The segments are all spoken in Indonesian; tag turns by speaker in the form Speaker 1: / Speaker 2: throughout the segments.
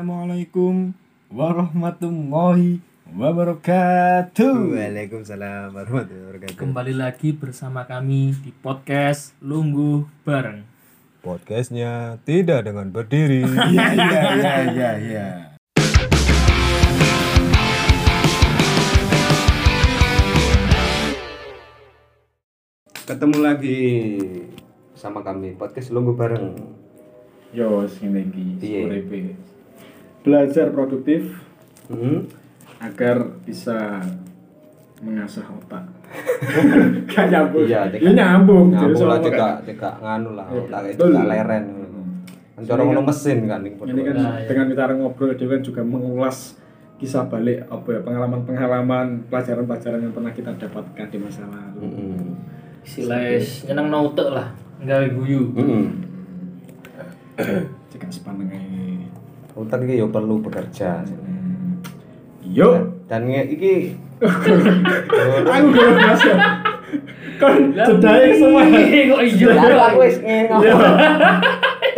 Speaker 1: Assalamualaikum warahmatullahi wabarakatuh.
Speaker 2: Waalaikumsalam warahmatullahi wabarakatuh.
Speaker 3: Kembali lagi bersama kami di podcast Lungguh Bareng.
Speaker 2: Podcastnya tidak dengan berdiri.
Speaker 1: Iya iya iya iya iya.
Speaker 2: Ketemu lagi sama kami podcast Lunggu bareng.
Speaker 1: Yo sing iki
Speaker 2: Piye?
Speaker 1: Belajar produktif
Speaker 2: Hmm?
Speaker 1: agar bisa mengasah otak. Gak nyambung.
Speaker 2: Iya,
Speaker 1: Ini nyambung.
Speaker 2: Nyambung lah
Speaker 1: sama
Speaker 2: cekak
Speaker 1: kan.
Speaker 2: cekak nganu lah,
Speaker 1: Iya,
Speaker 2: otak itu cekak leren. Kan cara ngono mesin kan
Speaker 1: Ini kan
Speaker 3: Nah, iya.
Speaker 1: dengan kita ngobrol dia kan juga mengulas kisah balik apa ya pengalaman-pengalaman pelajaran-pelajaran yang pernah kita dapatkan di masa lalu.
Speaker 2: Heeh.
Speaker 3: Istilahnya nyeneng nautek lah, nggawe guyu.
Speaker 2: Heeh.
Speaker 1: Jika sepaneng
Speaker 2: Otak iki yo perlu bekerja.
Speaker 1: Yo,
Speaker 2: Dan nge- iki
Speaker 1: aku gak mas ya. Kan jedai semua.
Speaker 3: Kok iya?
Speaker 2: Lalu aku wis ngene.
Speaker 1: Iya.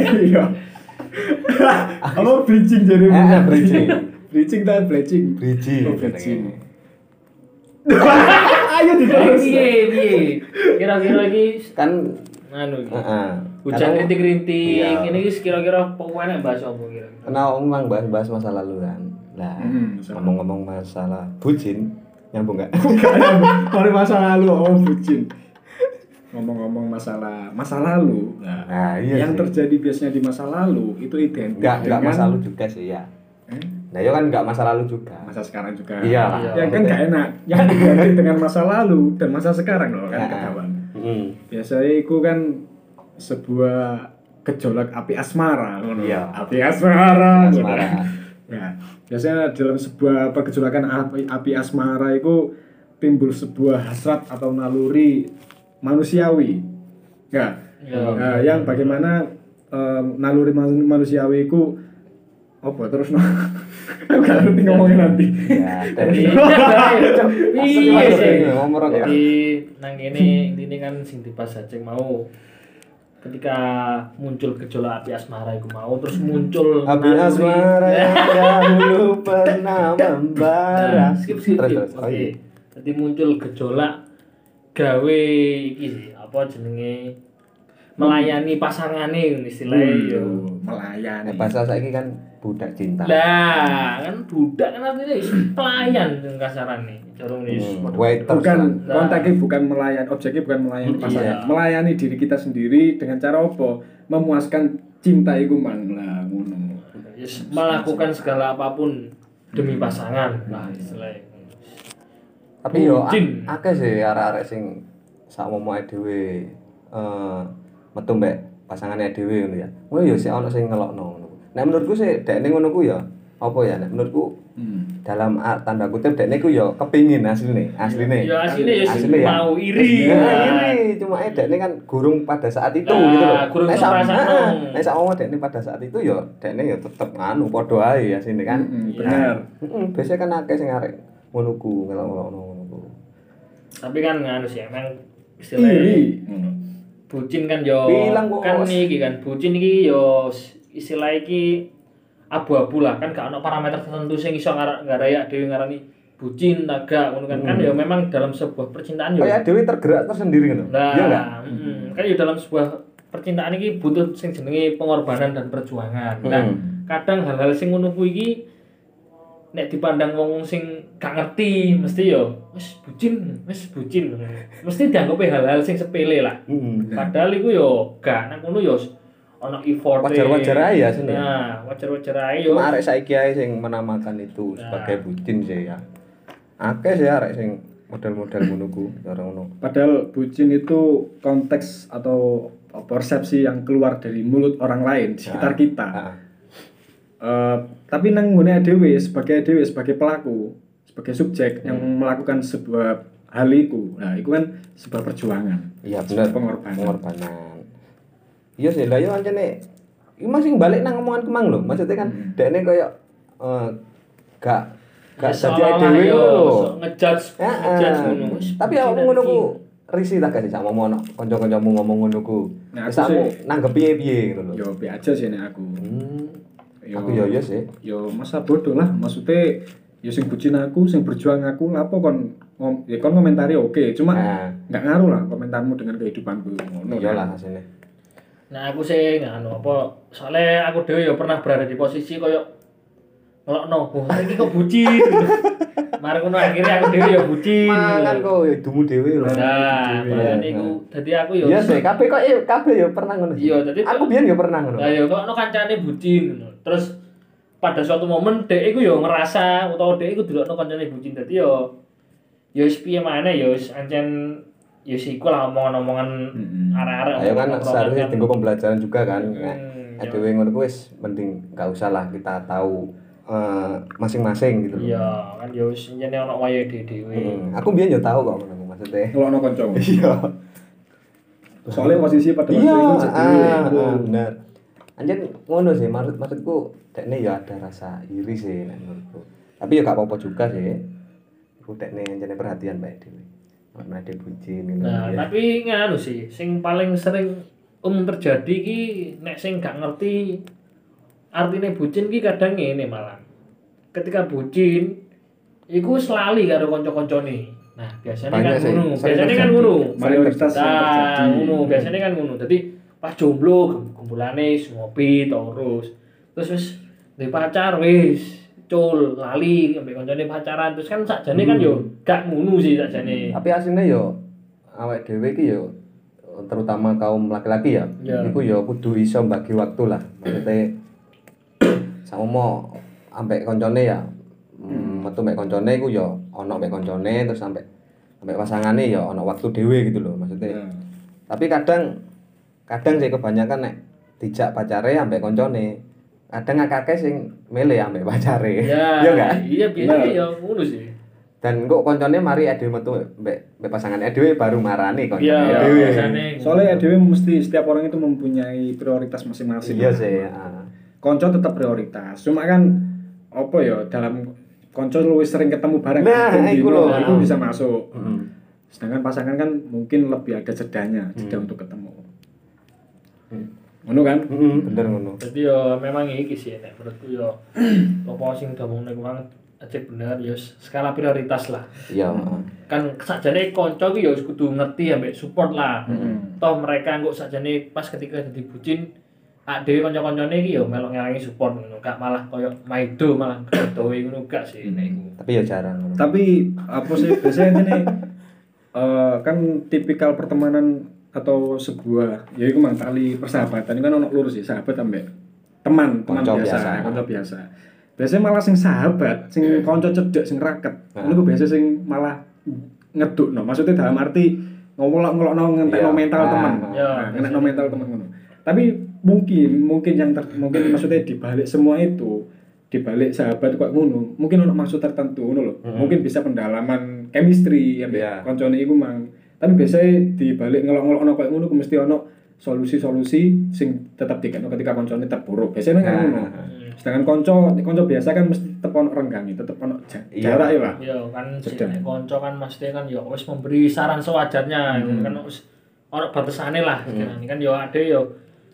Speaker 1: Iya. Apa bridging jadi?
Speaker 2: Eh, eh, bridging.
Speaker 1: Bridging dan bridging.
Speaker 2: Bridging.
Speaker 1: Oh, bridging. Ayo diterus.
Speaker 3: Piye piye? Kira-kira iki
Speaker 2: Kan
Speaker 3: anu
Speaker 2: heeh.
Speaker 3: Hujan rintik-rintik,
Speaker 2: Iya.
Speaker 3: ini kira-kira pokoknya bahas apa kira
Speaker 2: Karena omong bahas-bahas masa lalu kan. Lah,
Speaker 1: Hmm, masa lalu.
Speaker 2: ngomong-ngomong masalah bucin, nyambung gak?
Speaker 1: Mari masa lalu, oh bucin. Ngomong-ngomong masalah masa lalu, nah,
Speaker 2: Nah, iya
Speaker 1: yang
Speaker 2: sih.
Speaker 1: terjadi biasanya di masa lalu itu identik
Speaker 2: Enggak, enggak
Speaker 1: dengan
Speaker 2: masa lalu juga sih ya.
Speaker 1: Eh,
Speaker 2: Nah, ya kan enggak masa lalu juga.
Speaker 1: masa sekarang juga.
Speaker 2: Iya.
Speaker 1: Ya kan gak enak. Yang identik dengan masa lalu dan masa sekarang loh kan
Speaker 2: Nah.
Speaker 1: kawan.
Speaker 2: Heeh.
Speaker 1: Biasanya itu kan sebuah gejolak api asmara, ngono.
Speaker 2: Iya.
Speaker 1: Api asmara.
Speaker 2: Asmara.
Speaker 1: Ya, biasanya dalam sebuah pergejolakan api, api asmara itu timbul sebuah hasrat atau naluri manusiawi. Ya,
Speaker 3: Ya.
Speaker 1: Nah, yang bagaimana em, naluri manu- manusiawi itu apa terus no? Aku gak ngerti ngomongin nanti.
Speaker 2: Ya, dari
Speaker 3: iya sih.
Speaker 2: ngomong kok.
Speaker 3: Jadi nang ini ini kan sing dibahas aja mau ketika muncul gejolak api asmara itu mau terus muncul
Speaker 2: Api asmara yang dahulu pernah membara.
Speaker 3: Nah, skip skip skip.
Speaker 2: terus. Oh,
Speaker 3: Oke.
Speaker 2: iya.
Speaker 3: Jadi muncul gejolak gawe iki sih, apa jenenge melayani pasangane istilahnya
Speaker 1: Hmm,
Speaker 3: yo.
Speaker 1: melayani.
Speaker 2: Nah, bahasa saiki kan budak cinta.
Speaker 3: Lah, kan budak kan artinya pelayan wis.
Speaker 2: Hmm, waiters
Speaker 1: bukan
Speaker 2: lah.
Speaker 1: kontaknya bukan melayani objeknya bukan melayani
Speaker 3: Iya.
Speaker 1: pasangan melayani diri kita sendiri dengan cara apa memuaskan cinta itu mang lah ngono
Speaker 3: Yes, melakukan segala apa pun demi pasangan. Nah, istilahnya.
Speaker 2: Tapi yo akeh sih arek-arek sing sak momoke dhewe eh metu mbek pasangane dhewe ngono ya. Ngono yo sik ana sing ngelokno Nek menurutku sih dekne ngono ku ya apa ya nek menurutku
Speaker 1: hmm.
Speaker 2: dalam tanda kutip dekne ku yo kepingin asline, asline.
Speaker 3: Ya aslinya ya sing
Speaker 2: Asline ya.
Speaker 3: mau iri.
Speaker 2: Ya, iri, cuma eh dekne kan gurung pada saat itu
Speaker 3: Nah,
Speaker 2: gitu loh.
Speaker 3: gurung
Speaker 2: Nek
Speaker 3: ngerasakno.
Speaker 2: heeh, nek sak momo dekne pada saat itu yo dekne yo tetep nganu padha ae asline kan.
Speaker 1: Mm-mm,
Speaker 3: Iya.
Speaker 1: benar
Speaker 2: Heeh, biasanya kan akeh sing arek ngono ku ngono ku.
Speaker 3: Tapi kan nganu sih emang istilahnya bucin kan yo
Speaker 2: Bilang,
Speaker 3: kan iki kan bucin iki yo istilah iki abu-abu lah kan gak ono parameter tertentu sing iso ngar- ngaraya dhewe ngarani bucin naga ngono kan kan
Speaker 2: Hmm.
Speaker 3: yo memang dalam sebuah percintaan yo
Speaker 2: Kayak Dewi tergerak tersendiri gitu.
Speaker 3: nah
Speaker 2: Iya enggak?
Speaker 3: mm, kan yo dalam sebuah percintaan iki butuh sing jenenge pengorbanan dan perjuangan nah
Speaker 2: Hmm.
Speaker 3: kadang hal-hal sing ngono kuwi iki nek dipandang wong sing gak ngerti mesti yo wis bucin wis bucin mesti dianggap hal-hal sing sepele lah
Speaker 2: Hmm.
Speaker 3: Padahal iku yo gak nang kono yo ana effort.
Speaker 2: Wajar-wajar ae ya sini.
Speaker 3: Nah, wajar-wajar ae yo.
Speaker 2: Arek saiki ae sing menamakan itu
Speaker 3: Nah.
Speaker 2: sebagai bucin sih ya. Akeh sih arek sing model-model ngono ku, cara ngono.
Speaker 1: padahal bucin itu konteks atau persepsi yang keluar dari mulut orang lain di sekitar kita
Speaker 2: Heeh.
Speaker 1: Eh, tapi nang ngene dhewe sebagai dhewe sebagai pelaku sebagai subjek yang
Speaker 2: Hmm.
Speaker 1: melakukan sebuah hal itu nah itu kan sebuah perjuangan
Speaker 2: Iya bener.
Speaker 1: Pengorbanan.
Speaker 2: Pengorbanan. Iya sih, lah yo ancene iki masih balik nang omongan kemang lho. Maksudnya kan
Speaker 1: Hmm.
Speaker 2: dekne koyo eh gak gak
Speaker 3: Ya,
Speaker 2: dadi
Speaker 3: seolah-olah
Speaker 2: dhewe lho.
Speaker 3: sok ngejudge ngejudge ngono.
Speaker 2: Tapi aku ngono ku risih tak gak sih sama ngono kanca-kancamu ngomong ngono ku.
Speaker 1: Nah,
Speaker 2: Wis
Speaker 1: aku sih-
Speaker 2: nanggep piye-piye gitu lho.
Speaker 1: Yo be aja sih nek aku.
Speaker 2: Hmm.
Speaker 1: Yo,
Speaker 2: Aku yo yo sih.
Speaker 1: yo masa bodoh lah maksudnya yo sing bucin aku sing berjuang aku lapo kon ngom, ya kon komentari oke cuma
Speaker 2: Nah.
Speaker 1: nggak ngaruh lah komentarmu dengan kehidupanku ngono
Speaker 2: Iya
Speaker 1: kan.
Speaker 2: lah hasilnya.
Speaker 3: Nah aku sih nganu apa soalnya aku dhewe ya pernah berada di posisi koyo ngelokno, wah iki kok bucin. Mari ngono akhirnya aku dhewe ya bucin.
Speaker 2: Mangan kok ya dumu dhewe lho.
Speaker 3: Nah,
Speaker 2: Dhewe.
Speaker 3: makanya iku dadi aku ya
Speaker 2: Iya sih, kabeh kok eh kabeh ya pernah ngono.
Speaker 3: Iya, dadi
Speaker 2: aku biyen ya pernah ngono.
Speaker 3: Lah ya kok ono kancane bucin ngono. Terus pada suatu momen dek iku ya ngerasa utawa dek iku delokno kancane bucin dadi ya ya wis piye maneh ya wis ancen ya iku lah omongan-omongan
Speaker 1: Mm-mm.
Speaker 3: arek-arek.
Speaker 2: Ayo kan seharusnya
Speaker 3: kan.
Speaker 2: tinggal pembelajaran juga kan.
Speaker 3: Hmm,
Speaker 2: Nah,
Speaker 3: iya.
Speaker 2: Adewe ngono wis mending gak usah lah kita tahu eh, masing-masing gitu loh.
Speaker 3: Iya, kan ya wis njene ono wayahe dhewe.
Speaker 2: Hmm, Aku biyen ya tahu kok ngono maksudnya.
Speaker 1: ngelokno kanca
Speaker 2: Iya.
Speaker 1: soalnya posisi pada waktu
Speaker 2: Iya,
Speaker 1: itu
Speaker 2: ah,
Speaker 1: jadi
Speaker 2: ah, benar. Anjen ngono sih, maksud maksudku dekne ya ada rasa iri sih nek menurutku. Tapi ya gak apa-apa juga sih. Iku dekne anjene perhatian baik dhewe. Ade bucin ngono
Speaker 3: Nah,
Speaker 2: ya.
Speaker 3: tapi nganu sih, sing paling sering umum terjadi ki nek sing gak ngerti artine bucin ki kadang ngene malah. Ketika bucin iku selali karo kanca-kancane. Nah, biasanya
Speaker 2: Banyak
Speaker 3: kan ngono. Biasanya kan ngono.
Speaker 1: mayoritas
Speaker 3: Nah, ngono, biasanya kan ngono. Dadi pas jomblo kumpulane ngopi terus. Terus wis duwe pacar wis cul lali ambek kancane pacaran terus kan sakjane kan yo gak ngono sih sakjane.
Speaker 2: Tapi aslinya yo awake dhewe iki yo terutama kaum laki-laki ya,
Speaker 3: Ya.
Speaker 2: iku yo kudu iso bagi waktu lah. Maksudnya sama ambek koncone ya mm, metu mek koncone iku yo ana mek koncone terus sampai ambek pasangane ya ana waktu dhewe gitu loh maksudnya.
Speaker 1: Ya.
Speaker 2: Tapi kadang kadang sih kebanyakan nek dijak pacare ambek koncone. Kadang akeh sing milih ambek pacare.
Speaker 3: Ya,
Speaker 2: Iya enggak?
Speaker 3: Iya biasanya
Speaker 1: Bener.
Speaker 3: ya ngono sih.
Speaker 2: Dan kok koncone mari ade metu mbek mbek pasangannya dhewe baru marani koncone
Speaker 3: Iya, biasanya.
Speaker 1: soalnya dewe mesti setiap orang itu mempunyai prioritas masing-masing
Speaker 2: Iya sih. ah.
Speaker 1: konco tetap prioritas cuma kan apa ya dalam konco lu sering ketemu bareng
Speaker 2: Nah, iku
Speaker 1: dino,
Speaker 2: lho.
Speaker 1: itu bisa masuk
Speaker 2: Mm.
Speaker 1: sedangkan pasangan kan mungkin lebih ada jedanya jeda
Speaker 2: Hmm.
Speaker 1: untuk ketemu
Speaker 2: Hmm.
Speaker 1: Ngono kan
Speaker 2: Mm, bener ngono.
Speaker 3: Jadi ya memang iki sih nek menurutku ya apa sing diomongne kuwi aja bener ya skala prioritas lah.
Speaker 2: Iya.
Speaker 3: Kan sakjane kanca ki wis kudu ngerti ambek support lah.
Speaker 1: Mm.
Speaker 3: Toh mereka kok sakjane pas ketika dadi bucin ak dhewe kanca-kancane iki ya melok ngelangi support ngono, gak malah koyo maido malah kedowe ngono gak sih nek iku.
Speaker 2: Tapi ya jarang ngono.
Speaker 1: tapi apa sih biasanya ini eh, kan tipikal pertemanan atau sebuah ya itu mang tali persahabatan itu kan ono lurus sih sahabat ambek teman teman
Speaker 2: Konco
Speaker 1: biasa,
Speaker 2: biasa.
Speaker 1: konco biasa biasanya malah sing sahabat sing konco cedek sing raket
Speaker 2: Nah.
Speaker 1: itu biasa sing malah ngeduk no maksudnya dalam arti ngomong ngolok no ngentek
Speaker 2: Iya.
Speaker 1: mental
Speaker 2: Ah.
Speaker 1: teman
Speaker 3: Iya,
Speaker 1: nah, ngentek mental teman ngono tapi mungkin mungkin yang ter, mungkin maksudnya dibalik semua itu dibalik sahabat kok ngono mungkin ono maksud tertentu ngono loh
Speaker 2: Mm-mm.
Speaker 1: mungkin bisa pendalaman chemistry ya
Speaker 2: Iya.
Speaker 1: koncone iku mang tapi biasanya dibalik ngelok-ngelok ono koyo ngono mesti ono solusi-solusi sing tetap dikeno ketika koncone terpuruk biasanya kan
Speaker 2: Nah,
Speaker 1: ngono sedangkan konco konco biasa kan mesti tetep ono renggangi tetep ono
Speaker 2: Iya.
Speaker 1: jarak ya lah
Speaker 3: Ya kan nek kanca kan mesti kan ya wis memberi saran sewajarnya
Speaker 1: Hmm.
Speaker 3: kan wis ono batasane lah
Speaker 2: Hmm.
Speaker 3: kan ya ada ya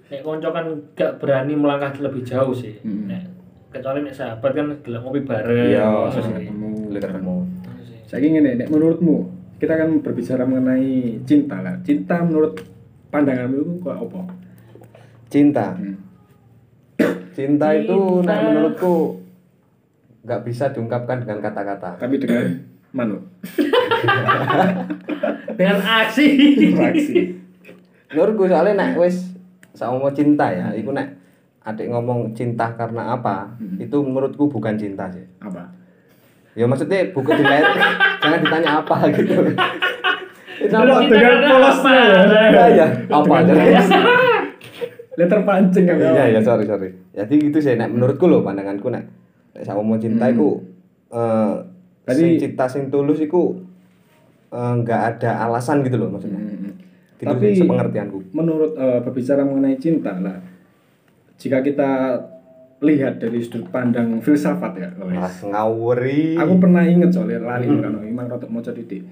Speaker 3: nek kanca kan gak berani melangkah lebih jauh sih
Speaker 1: Hmm.
Speaker 3: nek kecuali nek sahabat kan gelem ngopi bareng
Speaker 2: Iya,
Speaker 1: ketemu
Speaker 2: ketemu.
Speaker 1: Saya ingin nek menurutmu kita kan berbicara mengenai cinta lah cinta menurut pandanganmu itu kok apa
Speaker 2: Cinta.
Speaker 1: Hmm.
Speaker 2: Cinta itu
Speaker 3: Cinta.
Speaker 2: nek menurutku nggak bisa diungkapkan dengan kata-kata.
Speaker 1: tapi dengan manut
Speaker 3: dengan aksi
Speaker 1: reaksi
Speaker 2: Menurutku soalnya nek wis sama cinta ya, iku nek adik ngomong cinta karena apa,
Speaker 1: Hmm.
Speaker 2: itu menurutku bukan cinta sih.
Speaker 1: apa
Speaker 2: Ya maksudnya bukan dilihat, jangan ditanya apa gitu. Itu
Speaker 1: Kalau
Speaker 2: apa?
Speaker 3: Cinta
Speaker 1: dengan polosnya
Speaker 3: apa?
Speaker 1: ya.
Speaker 2: Iya, iya. Apa?
Speaker 1: letter pancing kan
Speaker 2: Iya, iya, sorry, sorry. Jadi gitu sih, nek menurutku loh pandanganku nek nek sama mau cinta
Speaker 1: Hmm.
Speaker 2: iku eh
Speaker 1: Tadi-
Speaker 2: sing cinta sing tulus iku eh, nggak ada alasan gitu loh maksudnya.
Speaker 1: Hmm.
Speaker 2: Gitu
Speaker 1: Tapi-
Speaker 2: sih sepengertianku.
Speaker 1: menurut eh, berbicara mengenai cinta lah jika kita lihat dari sudut pandang filsafat ya.
Speaker 2: Mas ngawuri.
Speaker 1: aku pernah inget soalnya lali
Speaker 2: Hmm.
Speaker 1: kan emang rotok mau didik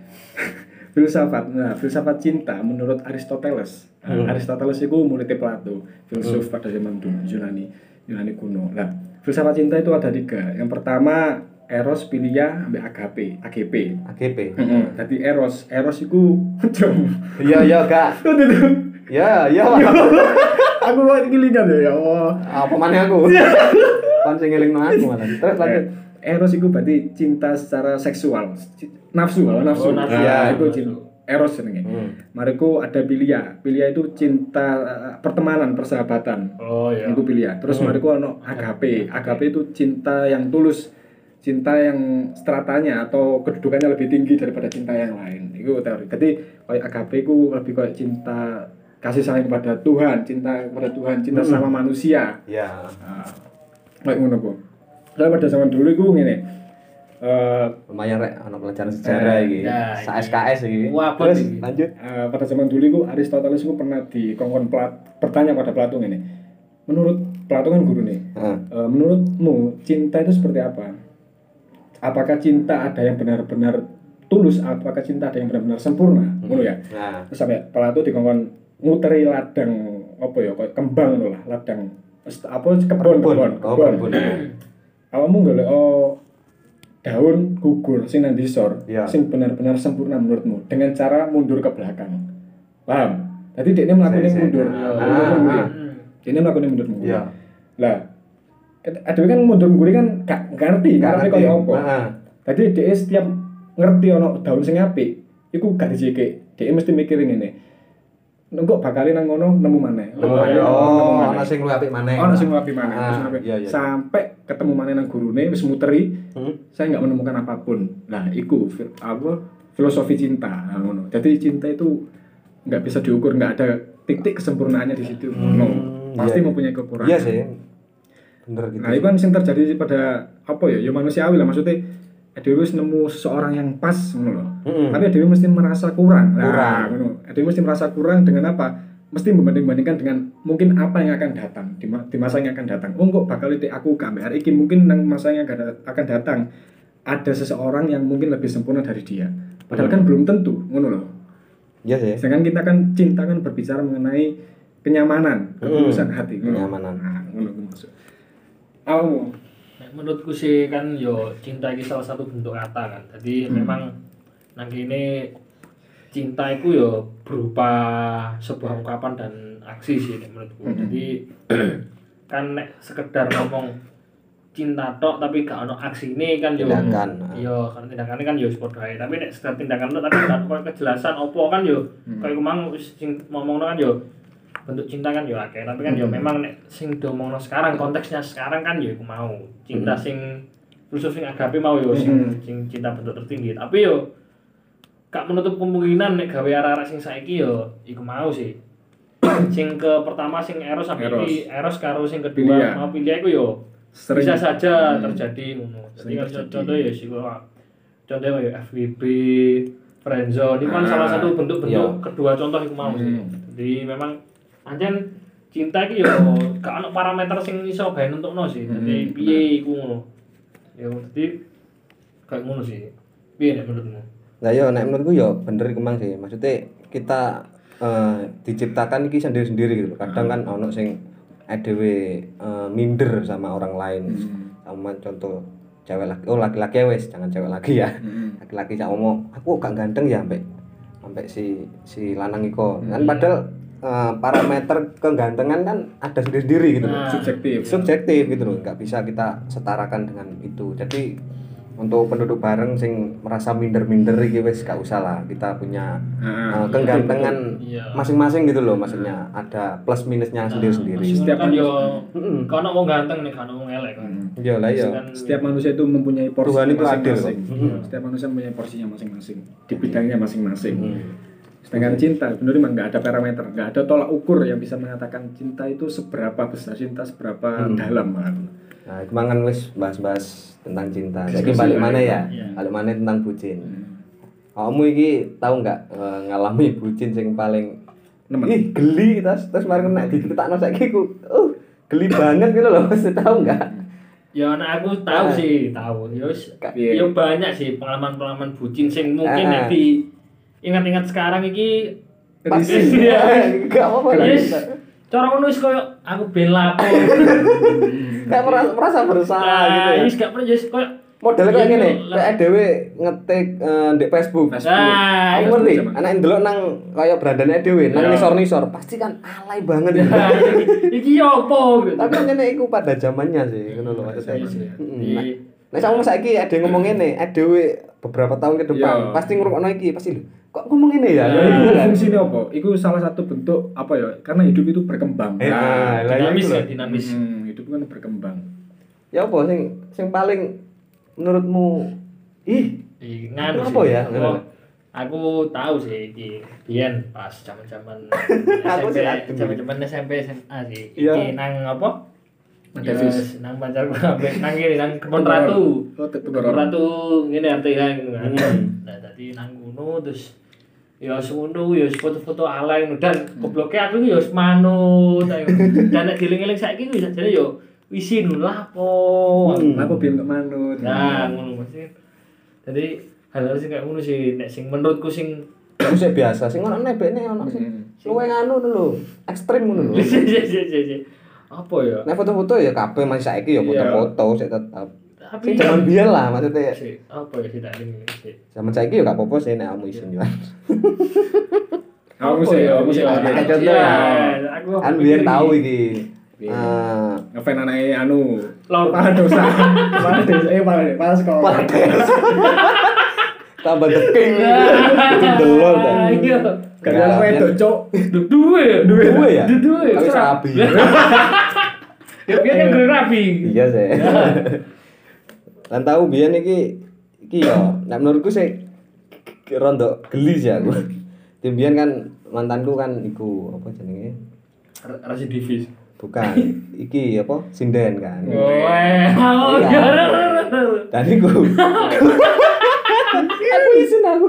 Speaker 1: filsafat nah filsafat cinta menurut Aristoteles Nah,
Speaker 2: Hmm.
Speaker 1: Aristoteles itu muridnya Plato filsuf pada zaman dulu Yunani Yunani kuno. Nah, filsafat cinta itu ada tiga. Yang pertama eros, philia, ambek agape, AGP.
Speaker 2: AGP.
Speaker 1: Heeh. Jadi eros, eros iku jom.
Speaker 2: Iya iya gak. Ya ya.
Speaker 1: Aku mau ngilingan ya, ya Allah.
Speaker 2: Apa mana aku? Kon sing ngelingno aku malah. Terus lanjut.
Speaker 1: Eros itu berarti cinta secara seksual, nafsu, kalau nafsu.
Speaker 3: Oh, nafsu.
Speaker 1: Nah,
Speaker 2: Ya.
Speaker 1: itu cinta. Eros jenenge.
Speaker 2: Hmm.
Speaker 1: Mariku ada pilia. Pilia itu cinta eh, pertemanan, persahabatan.
Speaker 3: Oh iya.
Speaker 1: Itu pilia. Terus
Speaker 2: Hmm.
Speaker 1: mariku ono agape. Agape itu cinta yang tulus. Cinta yang stratanya atau kedudukannya lebih tinggi daripada cinta yang lain. Itu teori. Jadi kayak agape itu lebih kayak cinta kasih sayang kepada Tuhan, cinta kepada Tuhan, cinta
Speaker 2: Hmm.
Speaker 1: sama manusia.
Speaker 2: Ya.
Speaker 1: Nah, kayak ngono. Lah pada zaman dulu iku ngene. Eh
Speaker 2: Lumayan rek ana pelajaran sejarah iki.
Speaker 3: Ya,
Speaker 2: Sa
Speaker 3: iki.
Speaker 2: SKS iki.
Speaker 3: Wah, apa
Speaker 2: Terus
Speaker 3: iki?
Speaker 2: lanjut.
Speaker 1: eh, pada zaman dulu iku Aristoteles iku pernah dikongkon Plat bertanya pada Plato ini. Menurut Plato kan guru nih.
Speaker 2: Heeh.
Speaker 1: Eh, menurutmu cinta itu seperti apa? Apakah cinta ada yang benar-benar tulus? Apakah cinta ada yang benar-benar sempurna? Ngono ya.
Speaker 2: Nah,
Speaker 1: Terus sampai Plato dikongkon nguteri ladang apa ya kayak kembang ngono lah, ladang apa kebon kebon
Speaker 2: Oh,
Speaker 1: kebon.
Speaker 2: kebun.
Speaker 1: Awakmu golek oh daun gugur sing nang disor
Speaker 2: Iya.
Speaker 1: sing benar-benar sempurna menurutmu dengan cara mundur ke belakang. Paham? Jadi dia melakukan mundur.
Speaker 2: Ah,
Speaker 1: mundur,
Speaker 2: ah, ah.
Speaker 1: Dia melakukan mundur mundur.
Speaker 2: Iya.
Speaker 1: Lah, ada kan mundur mundur kan gak ngerti, ngerti kaya apa.
Speaker 2: Heeh.
Speaker 1: Jadi dia setiap ngerti ono daun sing apik, iku gak dijeke. Dia mesti mikirin ini. Nengko bakalin nang ngono nemu maneh.
Speaker 2: Oh,
Speaker 1: Nemu
Speaker 2: oh, ana sing luwih apik maneh.
Speaker 1: Ono sing apik maneh.
Speaker 2: Ah, iya, iya.
Speaker 1: Sampai ketemu maneh nang gurune wis muteri,
Speaker 2: Hmm.
Speaker 1: saya nggak menemukan apa pun. Nah, iku apa filosofi cinta. Nah, ngono. Jadi cinta itu nggak bisa diukur, nggak ada titik kesempurnaannya di situ.
Speaker 2: Hmm,
Speaker 1: No. Pasti
Speaker 2: iya.
Speaker 1: mempunyai kekurangan.
Speaker 2: Iya sih. Bener gitu.
Speaker 1: Nah, itu kan yang terjadi pada apa ya? Ya manusiawi lah maksudnya. Dewi wis nemu seseorang yang pas ngono loh.
Speaker 2: Mm-mm.
Speaker 1: Tapi Dewi mesti merasa kurang. Nah, ngono. Dewi mesti merasa kurang dengan apa? Mesti membanding-bandingkan dengan mungkin apa yang akan datang di, ma- di masa yang akan datang. Oh, kok bakal itu aku hari ini mungkin nang masa yang akan da- akan datang ada seseorang yang mungkin lebih sempurna dari dia. Padahal kan belum tentu, ngono loh.
Speaker 2: Iya sih.
Speaker 1: Sedangkan kita kan cinta kan berbicara mengenai kenyamanan, ketulusan hati. ngono.
Speaker 2: Kenyamanan.
Speaker 1: Nah, ngono maksud.
Speaker 3: Nek menurutku sih kan yo cinta iki salah satu bentuk kata kan. Jadi memang nang kene cinta itu yo berupa sebuah ungkapan dan aksi sih menurutku. Jadi kan nek sekedar ngomong cinta tok tapi gak ono aksine kan yo
Speaker 2: Tindakan.
Speaker 3: yo kan tindakannya kan yo ae. Tapi nek sekedar tindakan tok tapi gak kejelasan opo kan yo kayak kemang ngomongno kan yo bentuk cinta kan yo akeh tapi kan yo memang nek sing diomongno sekarang konteksnya sekarang kan yo mau cinta sing khusus sing agape mau yo sing
Speaker 1: Hmm.
Speaker 3: sing cinta bentuk tertinggi tapi yo gak menutup kemungkinan nek gawe arah-arah sing saiki yo iku mau sih sing ke pertama sing eros sampai
Speaker 1: Eros.
Speaker 3: iki eros karo sing kedua
Speaker 1: Pilia.
Speaker 3: mau pilih iku yo
Speaker 1: Sering-
Speaker 3: bisa saja
Speaker 1: Hmm.
Speaker 3: terjadi ngono jadi contoh ya sih kok contohnya kayak FWB friendzone itu kan
Speaker 1: Ah,
Speaker 3: salah satu bentuk-bentuk
Speaker 2: iya.
Speaker 3: kedua contoh iku mau sih
Speaker 1: Hmm.
Speaker 3: jadi memang pancen cinta iki yo gak ono parameter sing iso gawe nentokno sih jadi
Speaker 1: Hmm,
Speaker 3: piye iku ngono ya jadi kayak ngono sih piye nek menurutmu
Speaker 2: Lah yo nek menurutku yo bener iku mang sih. Maksudnya kita eh, diciptakan iki sendiri-sendiri gitu. Kadang kan ono sing dhewe eh, minder sama orang lain. Sama contoh cewek laki oh laki-laki wes jangan cewek lagi ya.
Speaker 1: Hmm.
Speaker 2: Laki-laki cak ngomong, aku gak ganteng ya sampai sampai si si lanang iko. Kan padahal eh, parameter kegantengan kan ada sendiri-sendiri gitu loh.
Speaker 3: Nah.
Speaker 1: subjektif.
Speaker 2: subjektif gitu loh nggak bisa kita setarakan dengan itu jadi untuk penduduk bareng sing merasa minder-minder iki wis gak usah lah kita punya
Speaker 1: Ah,
Speaker 2: uh, kegantengan
Speaker 3: Iya.
Speaker 2: masing-masing gitu loh maksudnya ada plus minusnya sendiri-sendiri
Speaker 3: Setiap kan yo kalau wong ganteng nih kan wong elek kan.
Speaker 2: Iya lah iya
Speaker 3: Kan
Speaker 1: Setiap manusia itu mempunyai porsi
Speaker 2: Tuhan itu adil
Speaker 1: masing-masing. Setiap manusia mempunyai porsinya masing-masing di bidangnya masing-masing.
Speaker 2: Hmm.
Speaker 1: Sedangkan cinta, benar memang nggak ada parameter, nggak ada tolak ukur yang bisa mengatakan cinta itu seberapa besar, cinta seberapa
Speaker 2: Hmm.
Speaker 1: dalam.
Speaker 2: nah kan wis bahas-bahas tentang cinta jadi balik
Speaker 1: lah,
Speaker 2: mana ya
Speaker 3: iya.
Speaker 2: balik mana tentang bucin
Speaker 1: Hmm.
Speaker 2: kamu iki tahu nggak eh, ngalami bucin sing paling
Speaker 1: Nemen.
Speaker 2: ih geli terus terus mari kena diceritakno saiki ku uh geli banget gitu loh Masih tahu nggak
Speaker 3: Ya anak aku tahu
Speaker 2: Ah.
Speaker 3: sih, tahu. Ya wis
Speaker 1: Iya.
Speaker 3: ya banyak sih pengalaman-pengalaman bucin sing mungkin
Speaker 2: Ah.
Speaker 3: nek di ingat-ingat sekarang iki pas
Speaker 1: Risih.
Speaker 3: ya.
Speaker 2: Gak apa-apa.
Speaker 3: Yes. Cara ngono wis koyo aku ben lapo.
Speaker 2: Kayak merasa, merasa bersalah gitu ya.
Speaker 3: Wis gak pernah jadi koyo
Speaker 2: Modelnya kayak
Speaker 3: Iya,
Speaker 2: gini, kayak dhewe ngetik eh, di Facebook.
Speaker 1: Facebook.
Speaker 3: Nah,
Speaker 2: Aku
Speaker 3: itu
Speaker 2: ngerti, anak yang delok nang kayak berandane dhewe, nang
Speaker 3: Iya.
Speaker 2: nisor-nisor, pasti kan alay banget gitu.
Speaker 3: Nah, iki- iki opo.
Speaker 2: Tapi kan iku pada zamannya sih, ngono lho maksudnya.
Speaker 3: Iya
Speaker 2: Nah, sama saiki ada yang ngomong ngene, ada beberapa tahun ke depan,
Speaker 1: Iya.
Speaker 2: pasti ngrungokno iki, pasti lho. Kok ngomong ngene ya?
Speaker 1: Ya,
Speaker 3: Nah.
Speaker 1: itu
Speaker 2: Kan?
Speaker 1: fungsinya apa? Itu salah satu bentuk apa ya? Karena hidup itu berkembang.
Speaker 2: Eh,
Speaker 1: Nah,
Speaker 2: lah, ya
Speaker 3: dinamis ya, dinamis.
Speaker 1: hmm, hidup kan berkembang.
Speaker 2: Ya apa sing sing paling menurutmu ih
Speaker 3: Ih, nganu
Speaker 2: Apa
Speaker 3: sih.
Speaker 2: ya?
Speaker 3: Aku, aku tahu sih iki biyen pas zaman-zaman SMP, zaman-zaman SMP SMA sih.
Speaker 2: Iya.
Speaker 3: Iki nang apa?
Speaker 1: Nang
Speaker 3: Ya,
Speaker 1: Davis.
Speaker 3: nang pacarku ambek nang kene nang kebon ratu.
Speaker 1: Oh,
Speaker 3: Kebon ratu ngene artinya ngono.
Speaker 2: Hmm.
Speaker 3: Nah, tadi nang ngono terus ya semono ya foto-foto alay ngono. dan gobloknya aku ya wis manut ayo. dan nek dieling-eling saiki ku jane yo isin lapo.
Speaker 2: Hmm.
Speaker 1: Apa biar nggak manut?
Speaker 3: Nah, ngono mesti. Jadi hal-hal sing kayak ngono sih nek sing menurutku sing
Speaker 2: aku sih biasa, sing ono nebekne ono sing
Speaker 1: Hmm.
Speaker 2: luwe nganu lho, ekstrim ngono lho.
Speaker 3: apa ya?
Speaker 2: Nek foto-foto ya kabeh masih saiki ya
Speaker 1: Iya.
Speaker 2: foto-foto sik tetep.
Speaker 3: Tapi
Speaker 2: zaman biyen lah maksudnya.
Speaker 3: sih apa ya sih tak eling sih.
Speaker 2: Zaman saiki ya gak apa-apa sih nek kamu isin yo.
Speaker 1: Aku
Speaker 3: Apa
Speaker 1: sih,
Speaker 3: ya?
Speaker 1: aku sih
Speaker 3: Iya,
Speaker 1: ada
Speaker 2: kayak
Speaker 3: iya,
Speaker 2: contoh ya.
Speaker 3: aku
Speaker 2: Kan
Speaker 3: iki.
Speaker 2: tahu iki.
Speaker 1: Iya.
Speaker 2: Eh,
Speaker 1: ngefan anaknya anu
Speaker 3: Lol.
Speaker 1: kepala dosa kepala dosa eh kepala kepala sekolah
Speaker 2: Pates. Tambah deking itu delon.
Speaker 3: Ah,
Speaker 1: karena anak wedok cok
Speaker 3: Du- Duwe ya?
Speaker 1: Duwe.
Speaker 2: Duwe ya?
Speaker 3: Duwe.
Speaker 2: Tapi rapi.
Speaker 3: Ya biar kan rapi.
Speaker 2: Iya sih. Lan tahu biyen iki iki yo, nek menurutku sih rondo geli sih aku. Timbian kan mantanku kan iku apa jenenge?
Speaker 3: Rasi divis.
Speaker 2: Bukan, iki apa? Sinden kan.
Speaker 3: Wah,
Speaker 2: Iya. Dan iku aku isin aku.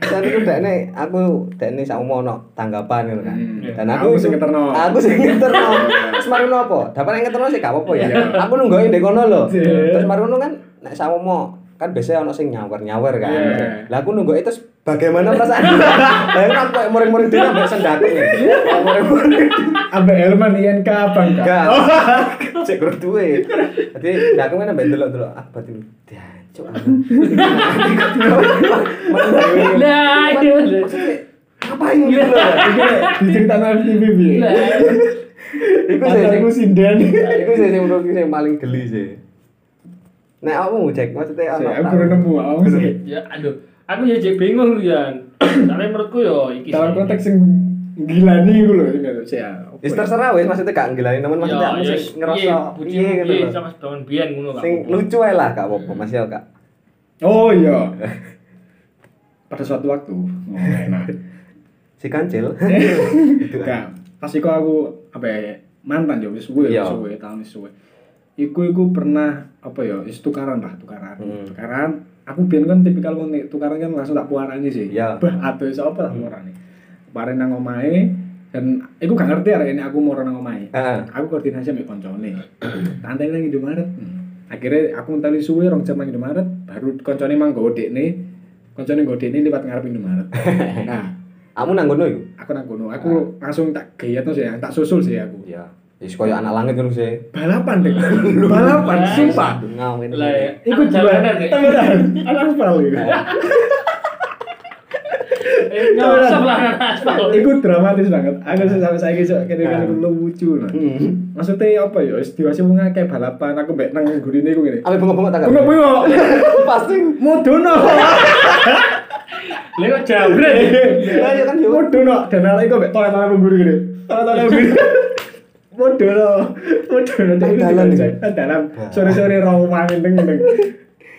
Speaker 2: Dan iku dekne aku dekne sak ono tanggapan ngono kan.
Speaker 1: Hmm.
Speaker 2: Dan aku
Speaker 1: sing ngeterno.
Speaker 2: Aku sing ngeterno. Ngono apa? Dapat ngeterno sih gak apa-apa ya.
Speaker 1: Iya.
Speaker 2: Aku nungguin ndek kono lho.
Speaker 1: Iya.
Speaker 2: Terus mari ngono kan nek sama mau kan biasanya ono sing nyawer-nyawer kan.
Speaker 1: Iya.
Speaker 2: Lah aku nunggu itu bagaimana perasaan? Bayangin aku kayak muring-muring dhewe ambek sendaku nih. Muring-muring.
Speaker 1: ambek Elman INK abang kak
Speaker 2: Enggak. Cek kurang duwe. Jadi aku kan ambek delok-delok ah berarti diancuk.
Speaker 3: Nah, iya.
Speaker 2: Maksudnya, Ngapain gitu loh?
Speaker 1: diceritakan FTV bi
Speaker 3: Lah,
Speaker 2: Iku sih sing
Speaker 1: sinden
Speaker 2: Iku sih sing menurutku sing paling geli sih. Nek kamu cek maksudnya ono
Speaker 1: aku belum nemu aku sih
Speaker 3: Ya, aduh. Aku ya jadi bingung ya. Soalnya menurutku yo iki.
Speaker 1: dalam
Speaker 3: sih.
Speaker 1: konteks yang gila nih gue loh ini sih ya apa
Speaker 2: Wis
Speaker 1: ya?
Speaker 2: terserah wis maksudnya gak nggilani temen maksudnya aku
Speaker 3: Ya,
Speaker 2: sing ngerasa
Speaker 3: iya,
Speaker 2: piye gitu loh.
Speaker 3: sama setahun biyen ngono Kak.
Speaker 2: Sing lucu ae lah gak apa-apa Mas ya kak.
Speaker 1: oh iya pada suatu waktu oh, enak
Speaker 2: Si kancil. Itu
Speaker 1: Gak, pas iku aku apa ya mantan ya wis suwe
Speaker 2: Iya.
Speaker 1: wis suwe tahun wis suwe. Iku iku pernah apa ya wis tukaran lah tukaran.
Speaker 2: Hmm.
Speaker 1: Tukaran aku biyen kan tipikal nek tukaran kan langsung tak puarani sih.
Speaker 2: Iya.
Speaker 1: Bah aduh sapa tak puarani. Kemarin nang omahe dan iku gak ngerti arek ini aku moro nang omahe. Aku koordinasi ambek koncone. Tanteng nang Indomaret. Hmm. Akhirnya aku mentali suwe rong jam nang Indomaret, baru koncone mang nggo dekne. Koncone nggo dekne liwat ngarep Indomaret. Nah,
Speaker 2: Kamu nang ngono iku?
Speaker 1: aku nang kono aku langsung tak gayat sih tak susul sih aku
Speaker 2: Iya. Wis koyo anak langit ngono sih.
Speaker 1: balapan deh balapan sumpah
Speaker 2: Ngawin.
Speaker 3: Lah ya.
Speaker 1: Iku
Speaker 3: jalanan ya.
Speaker 1: temenan anak aspal iku
Speaker 3: Eh, anak aspal.
Speaker 1: Iku dramatis banget aku sih sampai saya kisah kene kene lucu nah
Speaker 2: Hmm.
Speaker 1: maksudnya apa ya wis diwasi wong akeh balapan aku mbek nang gurine iku ngene
Speaker 2: Ambil bengok-bengok tak?
Speaker 1: Bengok bengok
Speaker 2: Pasti.
Speaker 1: mudono
Speaker 3: Lha kok jabret.
Speaker 2: Lah ya kan yo.
Speaker 1: mudono dan arek iku mbek tolak-tolak guru gini tolak-tolak guru mudono mudono
Speaker 2: Nang dalan iki?
Speaker 1: Nang dalan. Sore-sore rong mangin teng ngene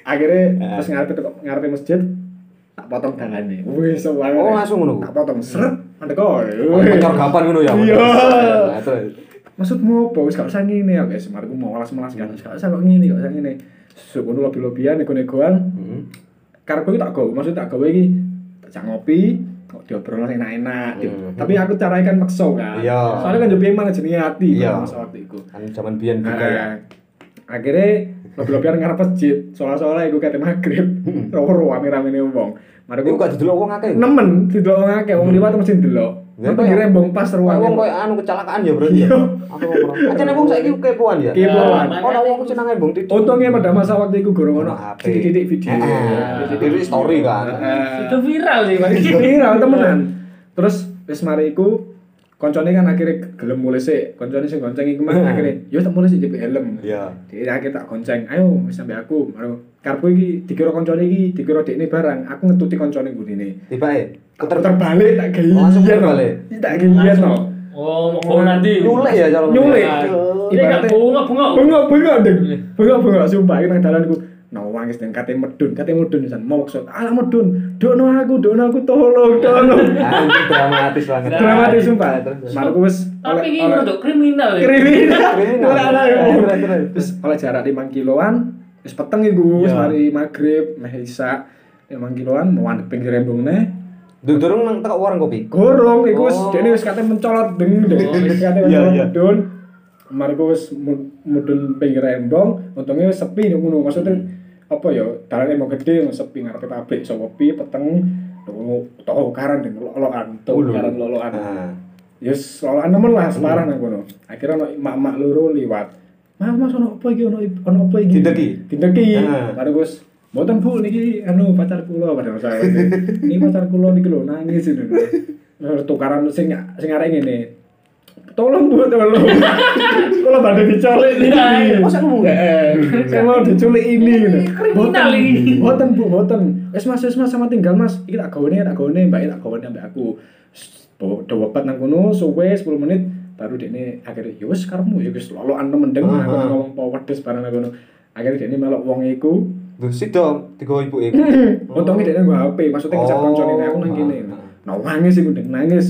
Speaker 1: akhirnya
Speaker 2: Ah.
Speaker 1: pas ngarepe teko ngarepe masjid tak potong dalane. Wis sewangan
Speaker 2: Oh, langsung ngono?
Speaker 1: tak potong. Seret mandek kok
Speaker 2: Oh, Penyergapan ngono ya.
Speaker 1: Iya.
Speaker 2: Nah,
Speaker 1: maksudmu apa? Wis gak usah ngene ya guys. Mari mau malas-malas kan. Gak usah kok ngene gak usah ngene. Sukono lobi-lobian nego-negoan.
Speaker 2: Hmm.
Speaker 1: karepku tak gawe maksud tak gawe iki tak ngopi diobrol enak-enak.
Speaker 2: Hmm.
Speaker 1: tapi aku caranya kan makso kan
Speaker 2: Iya.
Speaker 1: soalnya kan piye mana jenenge ati
Speaker 2: Iya.
Speaker 1: masa waktu iku
Speaker 2: Kan zaman biyen juga ya.
Speaker 1: Nah, akhirnya lebih-lebihan ngarep masjid soalnya-soalnya iku kate maghrib rowo rame-rame ne wong mari
Speaker 2: gak didelok wong akeh.
Speaker 1: nemen didelok wong akeh wong liwat mesti ndelok
Speaker 2: Ya,
Speaker 1: Wong pinggir rembong pas ruang
Speaker 2: Wong koyo anu kecelakaan ya, Bro.
Speaker 1: Iya.
Speaker 2: Aku ngono. Acane wong saiki kepoan ya.
Speaker 1: Kepoan.
Speaker 3: Ya,
Speaker 2: Ono wong seneng embong titik.
Speaker 1: untungnya pada masa waktu itu gorong ono
Speaker 2: HP.
Speaker 1: titik-titik video
Speaker 2: Heeh. Titik story kan.
Speaker 3: Itu viral sih, Pak.
Speaker 1: viral temenan terus wis mari iku koncone kan akhirnya gelem mulai sih koncone sing gonceng iku mah akhirnya yo tak mulai sih jepit helm.
Speaker 2: Iya.
Speaker 1: Dia akhirnya tak gonceng. Ayo wis sampe aku. Baru karpu iki dikira koncone iki dikira dekne barang. Aku ngetuti koncone ngene
Speaker 2: Tiba e.
Speaker 1: puter terbalik tak gayi
Speaker 2: Langsung puter balik?
Speaker 1: tak gayi no.
Speaker 3: Oh, mau nanti.
Speaker 2: Nyulek ya cara
Speaker 1: Nyulek.
Speaker 3: Ini gak bunga-bunga.
Speaker 1: bengok bengok deng bengok bengok sumpah. Iki nang dalanku nawangis dan kate medun kate medun san mau maksud ala medun dono aku dono aku tolong tolong
Speaker 2: dramatis banget.
Speaker 1: dramatis sumpah
Speaker 2: Terus.
Speaker 1: Marku wis
Speaker 3: Tapi ini
Speaker 1: oleh-
Speaker 3: untuk kriminal ya.
Speaker 1: kriminal
Speaker 2: Kriminal. Terus, terus.
Speaker 1: terus oleh jarak 5 kiloan wis peteng iku wis
Speaker 2: Iya.
Speaker 1: mari maghrib meh isa 5 kiloan mau andep pinggir rembong neh
Speaker 2: Duk durung nang teko warung kopi.
Speaker 1: gorong iku wis
Speaker 2: Oh.
Speaker 1: dene wis kate mencolot deng deng
Speaker 3: Oh,
Speaker 1: wis kate
Speaker 2: iya,
Speaker 1: mencolot
Speaker 2: iya.
Speaker 1: medun Marku wis mu- mudun pinggir rembong untungnya wis sepi ngono maksudnya apa ya dalane mau gede sepi ngarepe pabrik so kopi peteng tau karan deng lolokan tau karan lolokan
Speaker 2: Nah.
Speaker 1: Yes, lolokan nemen lah separah nang kono. Akhirnya mak-mak loro liwat. Mas, mas ono apa iki ono ono apa iki?
Speaker 2: Dideki?
Speaker 1: Dideki.
Speaker 2: Ah.
Speaker 1: Baru Gus, mboten Bu niki anu pacar kula pada saya. Ini pacar kula niki lho nangis ini. Tukaran sing sing arek ngene. Tolong Bu, tolong. Kula badhe diculik niki.
Speaker 3: Masa ngomong gak?
Speaker 1: Eh, Saya mau diculik ini gitu.
Speaker 3: kriminal ini.
Speaker 1: Boten Bu, boten. Wis Mas, wis Mas sama tinggal Mas. Iki tak gawene, tak gawene, Mbak tak gawene ambek aku. Dewepet nang kono suwe 10 menit baru dekne akhirnya ya wis karepmu ya wis lolokan temen deng
Speaker 2: Ah,
Speaker 1: aku
Speaker 2: ah.
Speaker 1: ngomong po wedes bareng nang kono. Akhirnya dekne melok wong iku.
Speaker 2: Duh, sido digawa ibu iku.
Speaker 1: Untungnya dekne nggo HP, maksudnya kejar
Speaker 2: Oh,
Speaker 1: koncone aku nang kene.
Speaker 2: ah, ah.
Speaker 1: Nah, nangis deng nangis.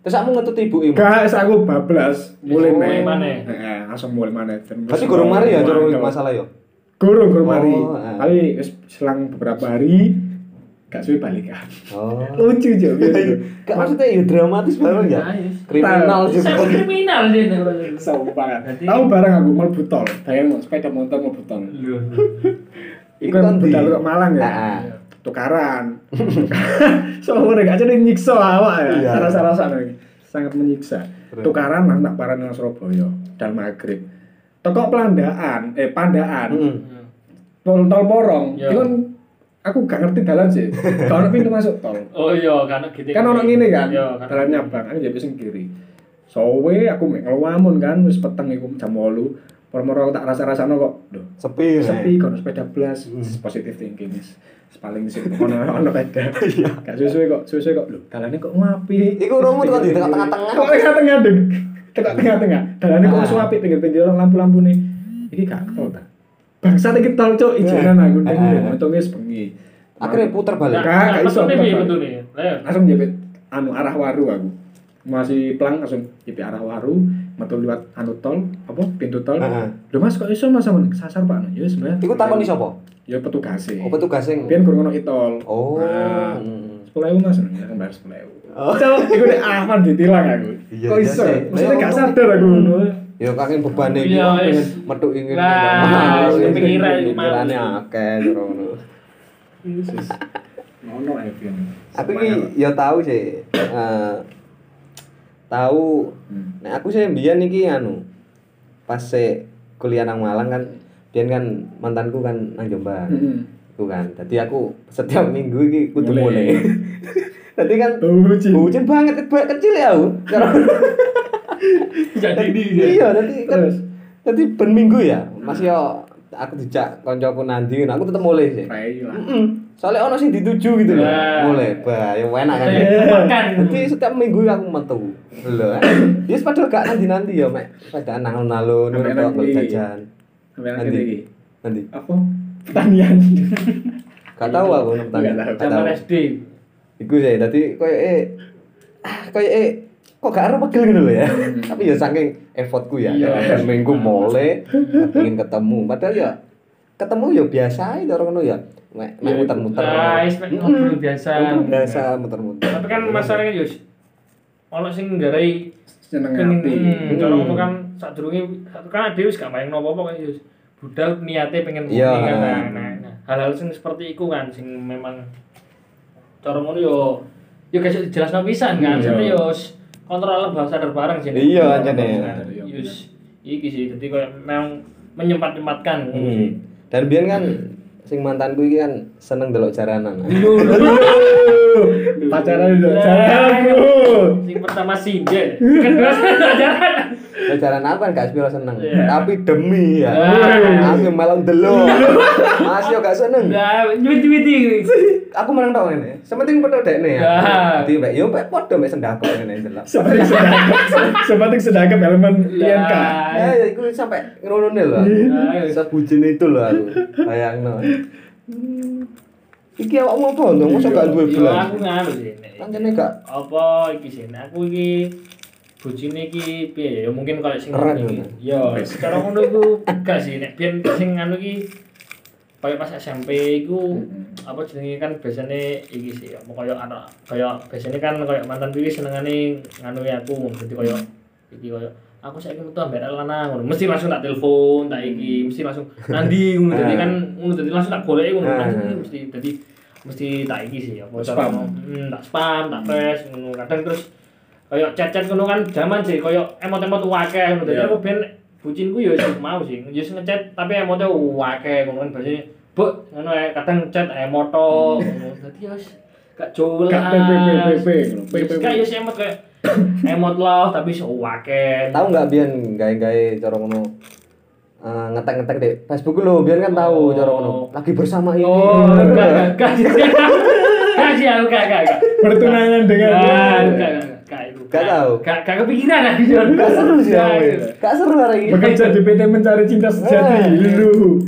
Speaker 2: Terus aku ngetut ibu ibu.
Speaker 1: Gak, aku bablas mulai
Speaker 3: Mulai
Speaker 1: meneh.
Speaker 3: maneh.
Speaker 1: Heeh, langsung mulai wis
Speaker 2: Berarti gorong mari ya
Speaker 1: mantap.
Speaker 2: masalah yo.
Speaker 1: Gurung gurung mari.
Speaker 2: Oh, ah.
Speaker 1: Wis selang beberapa hari gak suwe balikan.
Speaker 2: Oh.
Speaker 1: Lucu jo.
Speaker 2: Gak maksudnya ya dramatis banget ya.
Speaker 3: Nah, yes.
Speaker 2: Kriminal sih.
Speaker 3: Saya kriminal sih.
Speaker 1: Sumpah. Tahu barang aku mlebu tol. Bayang sepeda motor mlebu tol. Iku
Speaker 2: kan
Speaker 1: budal Malang ya. Tukaran. Soalnya gak jadi nyiksa awak ya.
Speaker 2: Iya.
Speaker 1: Rasa-rasa. Sangat menyiksa. Tukaran nang tak paran nang Surabaya dan maghrib. Teko pelandaan, eh pandaan.
Speaker 2: Heeh.
Speaker 1: Tol tol porong.
Speaker 3: Iya.
Speaker 1: Itu kan aku gak ngerti dalan sih. Kalau pintu masuk tol.
Speaker 3: Oh iya, karena gitu.
Speaker 1: kan kan
Speaker 3: Iya, kan.
Speaker 1: dalan nyabang aku jadi sing kiri sowe aku mek ngelamun kan wis peteng iku jam 8 permoro tak rasa-rasano kok. Duh,
Speaker 2: Sepi.
Speaker 1: sepi kono sepeda blas.
Speaker 2: Hmm.
Speaker 1: positif thinking is paling sih ono ono sepeda.
Speaker 2: Iya.
Speaker 1: gak suwe kok suwe kok. Lho dalane kok ngapi
Speaker 2: Iku romo tuh di tengah-tengah.
Speaker 1: kok tengah-tengah tengah tengah-tengah dalane kok
Speaker 2: Ah.
Speaker 1: wis apik pinggir-pinggir lampu-lampu nih iki gak tol ta bangsa iki tol cuk ijenan aku deng
Speaker 2: Ah.
Speaker 1: untungnya wis bengi.
Speaker 2: Akhirnya puter balik.
Speaker 1: Gak, gak iso, langsung jepit anu arah waru aku. Masih pelang langsung jepit arah waru metu liwat anu tol apa pintu tol
Speaker 2: Heeh.
Speaker 1: lho mas kok iso mas sama sasar pak ya sebenarnya
Speaker 2: Iku takoni sapa?
Speaker 1: ya petugas sih
Speaker 2: Oh, petugas sing.
Speaker 1: biar kurang ono itol
Speaker 2: Oh.
Speaker 1: Nah,
Speaker 2: Hmm.
Speaker 1: sepuluh mas ya kan bayar sepuluh ewu
Speaker 2: Oh.
Speaker 1: Iku nek aman ditilang aku
Speaker 2: Iya,
Speaker 1: kok
Speaker 2: iya
Speaker 1: iso maksudnya gak sadar aku ngono
Speaker 2: Ya kakek beban iki
Speaker 3: Iya,
Speaker 2: pengen
Speaker 3: wis.
Speaker 2: metu ingin.
Speaker 3: Lah,
Speaker 2: Wis,
Speaker 3: kepikiran iki,
Speaker 2: Pikirane
Speaker 3: Mas.
Speaker 2: akeh ngono.
Speaker 1: ono ae pian
Speaker 2: Aku iki ya tahu sih. Tahu
Speaker 1: Hmm.
Speaker 2: nek aku sih mbiyen iki anu pas se kuliah nang Malang kan biyen kan mantanku kan nang Jombang. Iku kan. Jadi aku setiap minggu iki kudu
Speaker 1: Mulai.
Speaker 2: Jadi kan
Speaker 1: Bucin.
Speaker 2: bucin banget ke- kecil ya aku.
Speaker 3: Jadi ini.
Speaker 2: iya, jadi kan jadi ben minggu ya. Masih yo aku dijak koncoku nanti, aku tetep mulai sih. Mm-mm. Soalnya ono sing dituju gitu loh.
Speaker 3: Nah.
Speaker 2: Mulai, bah, ya enak kan.
Speaker 3: Iya.
Speaker 2: ya.
Speaker 3: Makan.
Speaker 2: Jadi setiap minggu aku metu. Lho. Ya yes, padahal gak nanti-nanti ya, Mek. Padahal nang alun-alun
Speaker 1: Sampai
Speaker 2: ngono
Speaker 1: nanti.
Speaker 2: jajan.
Speaker 1: nanti
Speaker 2: Nanti.
Speaker 1: apa pertanian
Speaker 2: Gak tahu aku
Speaker 1: tahu.
Speaker 3: Zaman SD.
Speaker 2: Iku sih, dadi koyo eh koyo eh kok gak ero pegel gitu loh ya. Tapi ya saking effortku ya.
Speaker 1: Iya.
Speaker 2: Ya, Minggu mulai pengen ketemu. Padahal ya ketemu ya biasa aja orang ngono ya. Mek mek muter-muter.
Speaker 3: Ngobrol biasa.
Speaker 2: Ngobrol biasa muter-muter.
Speaker 3: Tapi kan masalahnya Yus. Ono sing nggarai
Speaker 1: seneng
Speaker 3: hmm, cara ngono kan sadurunge kan ade wis gak main nopo-nopo kan Yus. budal niatnya pengen muni
Speaker 2: Iya.
Speaker 3: kan nah, nah, nah, hal-hal sing seperti itu kan sing memang cara ngono yo yo gak iso dijelasno pisan kan
Speaker 1: Hmm, iya.
Speaker 3: yo s- kontrol bawah sadar bareng sih
Speaker 2: Iya, anjene.
Speaker 3: Yus, iki sih jadi kayak memang menyempat-nyempatkan.
Speaker 2: Hmm. Dan biyen kan sing mantanku iki kan seneng delok jaranan.
Speaker 1: pacaran udah
Speaker 3: Lah,
Speaker 1: jalan bro
Speaker 3: Sing pertama sinden, kedua pacaran.
Speaker 2: Delok jaranan apa kan gak sepiro seneng.
Speaker 3: Iya.
Speaker 2: Tapi demi ya. Aku melon delok. Mas yo gak seneng.
Speaker 3: Lah, nyuwit-nyuwiti.
Speaker 2: Aku menang tau ngene. Sementing padha dekne ya. Dadi mek yo mek padha mek sendako ngene delok.
Speaker 1: seperti sedangkap seperti sedangkap elemen INK
Speaker 2: Ya, ya iku sampe ngono lho.
Speaker 3: Lah,
Speaker 2: Sebujin itu lho aku. Bayangno. Iki awakmu apa ndong mosok gak duwe belas.
Speaker 3: aku nganu sih. nek.
Speaker 2: Kancane gak
Speaker 3: Apa iki sih? Aku iki bojone iki piye ya? Ya mungkin kalau sing
Speaker 2: Keren, ngono.
Speaker 3: Yo, secara ngono iku gak sih nek biyen sing anu iki kayak pas SMP iku apa jenenge kan biasanya iki sih apa kayak anak kayak biasanya kan kayak mantan iki senengane nganu aku jadi kayak iki kayak aku saiki metu ambek lanang ngono. Mesti langsung tak telepon tak iki mesti langsung nanti ngono. Jadi kan ngono jadi langsung tak goleki ngono. Nanti mesti jadi mesti tak iki sih apa
Speaker 1: Spam.
Speaker 3: hmm, tak spam tak press ngono. Kadang terus kayak chat-chat ngono kan zaman sih kayak emot-emot wakeh ngono.
Speaker 1: Iya.
Speaker 3: jadi aku ben bucinku ya sih mau sih. Ya sing ngechat tapi emotnya wakeh ngono. Kan biasanya bu ngono ya kadang chat emoto ngono. Dadi ya wis gak jelas.
Speaker 1: Gak ngono,
Speaker 3: Wis gak ya sih emot kayak emot love tapi so wakeh
Speaker 2: tahu nggak biyen gawe-gawe cara ngono eh, ngetek-ngetek di Facebook lho, biyen kan tahu
Speaker 3: Oh.
Speaker 2: cara ngono. Lagi bersama ini.
Speaker 3: oh gak gak gak gak sih aku gak gak gak
Speaker 1: bertunangan dengan
Speaker 3: Gak, gak, gak, gak, itu.
Speaker 2: Gak tahu?
Speaker 3: Gak, gak kepikiran aku.
Speaker 2: Gak seru sih
Speaker 3: Gak,
Speaker 2: aku.
Speaker 3: gitu.
Speaker 2: Gak seru hari ini.
Speaker 1: bekerja di PT mencari cinta sejati
Speaker 2: Eh.
Speaker 1: lu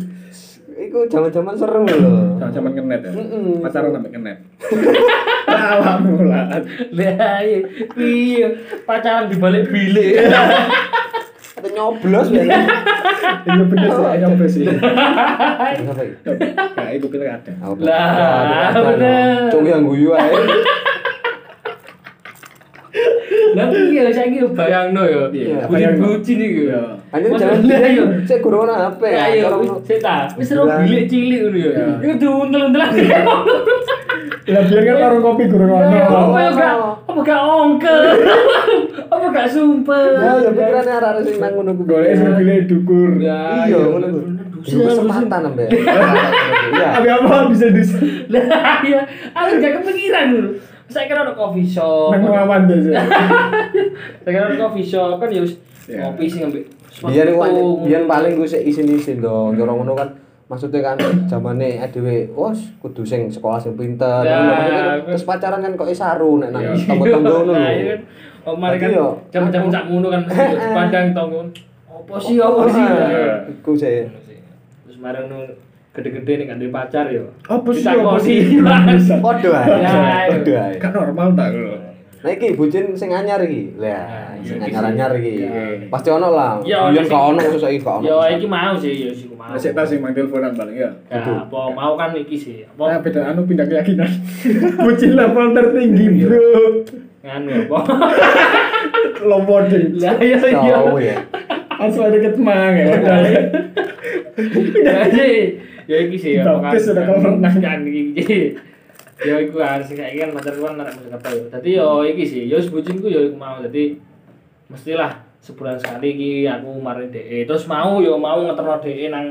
Speaker 2: Iku zaman-zaman seru lho.
Speaker 1: sama kenet ya pacaran sampai kenet awakmu lah
Speaker 3: Lah, iya. Iya, pacaran di balik bilik.
Speaker 2: Atau nyoblos ya.
Speaker 1: iya bener sih nyampe sih
Speaker 2: Sampai.
Speaker 1: gak itu pilkada
Speaker 2: Aku-
Speaker 3: Lah,
Speaker 2: Aduh,
Speaker 3: bener.
Speaker 2: Cuk yang guyu ae.
Speaker 3: Lah iya saiki yo bayangno yo.
Speaker 1: Iya,
Speaker 3: Bucin
Speaker 1: bayangno.
Speaker 3: bucin iki yo.
Speaker 2: Anjir
Speaker 3: Masa-
Speaker 2: jangan
Speaker 3: Lah, yo.
Speaker 2: Saya guru ono HP
Speaker 3: Ya
Speaker 2: ya.
Speaker 3: yo,
Speaker 2: Cara ngono.
Speaker 3: sik ta. Wis ro bilik cilik ngono yo.
Speaker 1: Iya.
Speaker 3: Iku diuntel-untel.
Speaker 1: lah biar kan warung kopi gurung
Speaker 3: Ya,
Speaker 1: ono
Speaker 3: Apa yo gak apa gak ongkel. Apa gak sumpah.
Speaker 2: Ya, ya pikirannya arek-arek sing nang ngono ku
Speaker 1: golek sing pilih dukur
Speaker 3: Ya,
Speaker 2: Iya, ngono ku. Kesempatan ambek. Iya.
Speaker 1: tapi apa bisa di
Speaker 3: Lah iya, aku gak kepikiran dulu. Saya kira ada coffee shop.
Speaker 1: nang wawan biasa
Speaker 3: Saya kira ada coffee shop kan ya wis
Speaker 1: Iya.
Speaker 3: ngopi sih ngambil.
Speaker 2: Biyen iku biyen paling gue sik isin-isin dong. Cara ngono kan maksudnya kan zamane dhewe wos kudu sing sekolah sing pinter.
Speaker 3: Ya,
Speaker 2: Ngono, maksudnya kan terus pacaran kan kok isaru nek nang
Speaker 1: Iya.
Speaker 2: tonggo-tonggo ngono
Speaker 3: Nah,
Speaker 2: lho.
Speaker 3: iya. Oh, mari kan jam-jam sak ngono kan pandang tonggo. Apa sih apa sih?
Speaker 2: Iku sih.
Speaker 3: Terus marang nu gede-gede nih kan duwe pacar yo.
Speaker 1: apa sih apa sih
Speaker 2: Padha ae.
Speaker 3: Ya.
Speaker 2: Padha ae.
Speaker 1: kan normal tak lho
Speaker 2: Nah iki bucin sing anyar iki. Lah,
Speaker 3: Nah,
Speaker 2: sing
Speaker 3: iya,
Speaker 2: anyar-anyar iki.
Speaker 3: Iya.
Speaker 2: Pasti ono lah.
Speaker 3: Ya,
Speaker 2: Biyen
Speaker 3: ono
Speaker 2: gak
Speaker 3: sing-
Speaker 2: ono terus saiki gak ono.
Speaker 3: Yo iki mau sih yo sih mau.
Speaker 1: Masih tas sing mang teleponan paling ya.
Speaker 3: Ya, apa mau kan iki sih.
Speaker 1: Nah,
Speaker 3: Apa
Speaker 1: beda anu pindah keyakinan. Bucin level tertinggi, Bro.
Speaker 3: nganu apa?
Speaker 1: Boarding.
Speaker 3: Lah iya iya.
Speaker 2: Tahu ya.
Speaker 1: Langsung ada ketmang ya. Udah.
Speaker 3: Jadi ya iki sih ya
Speaker 1: Baptis udah kalau renang.
Speaker 3: kan iki. Jadi, Ya iku harus kayak kan pacar kan arek Mojokerto yo. Dadi yo iki sih, yo sebujinku yo iku mau. Dadi mestilah sebulan sekali iki aku mari DE. Terus mau yo mau ngeterno DE nang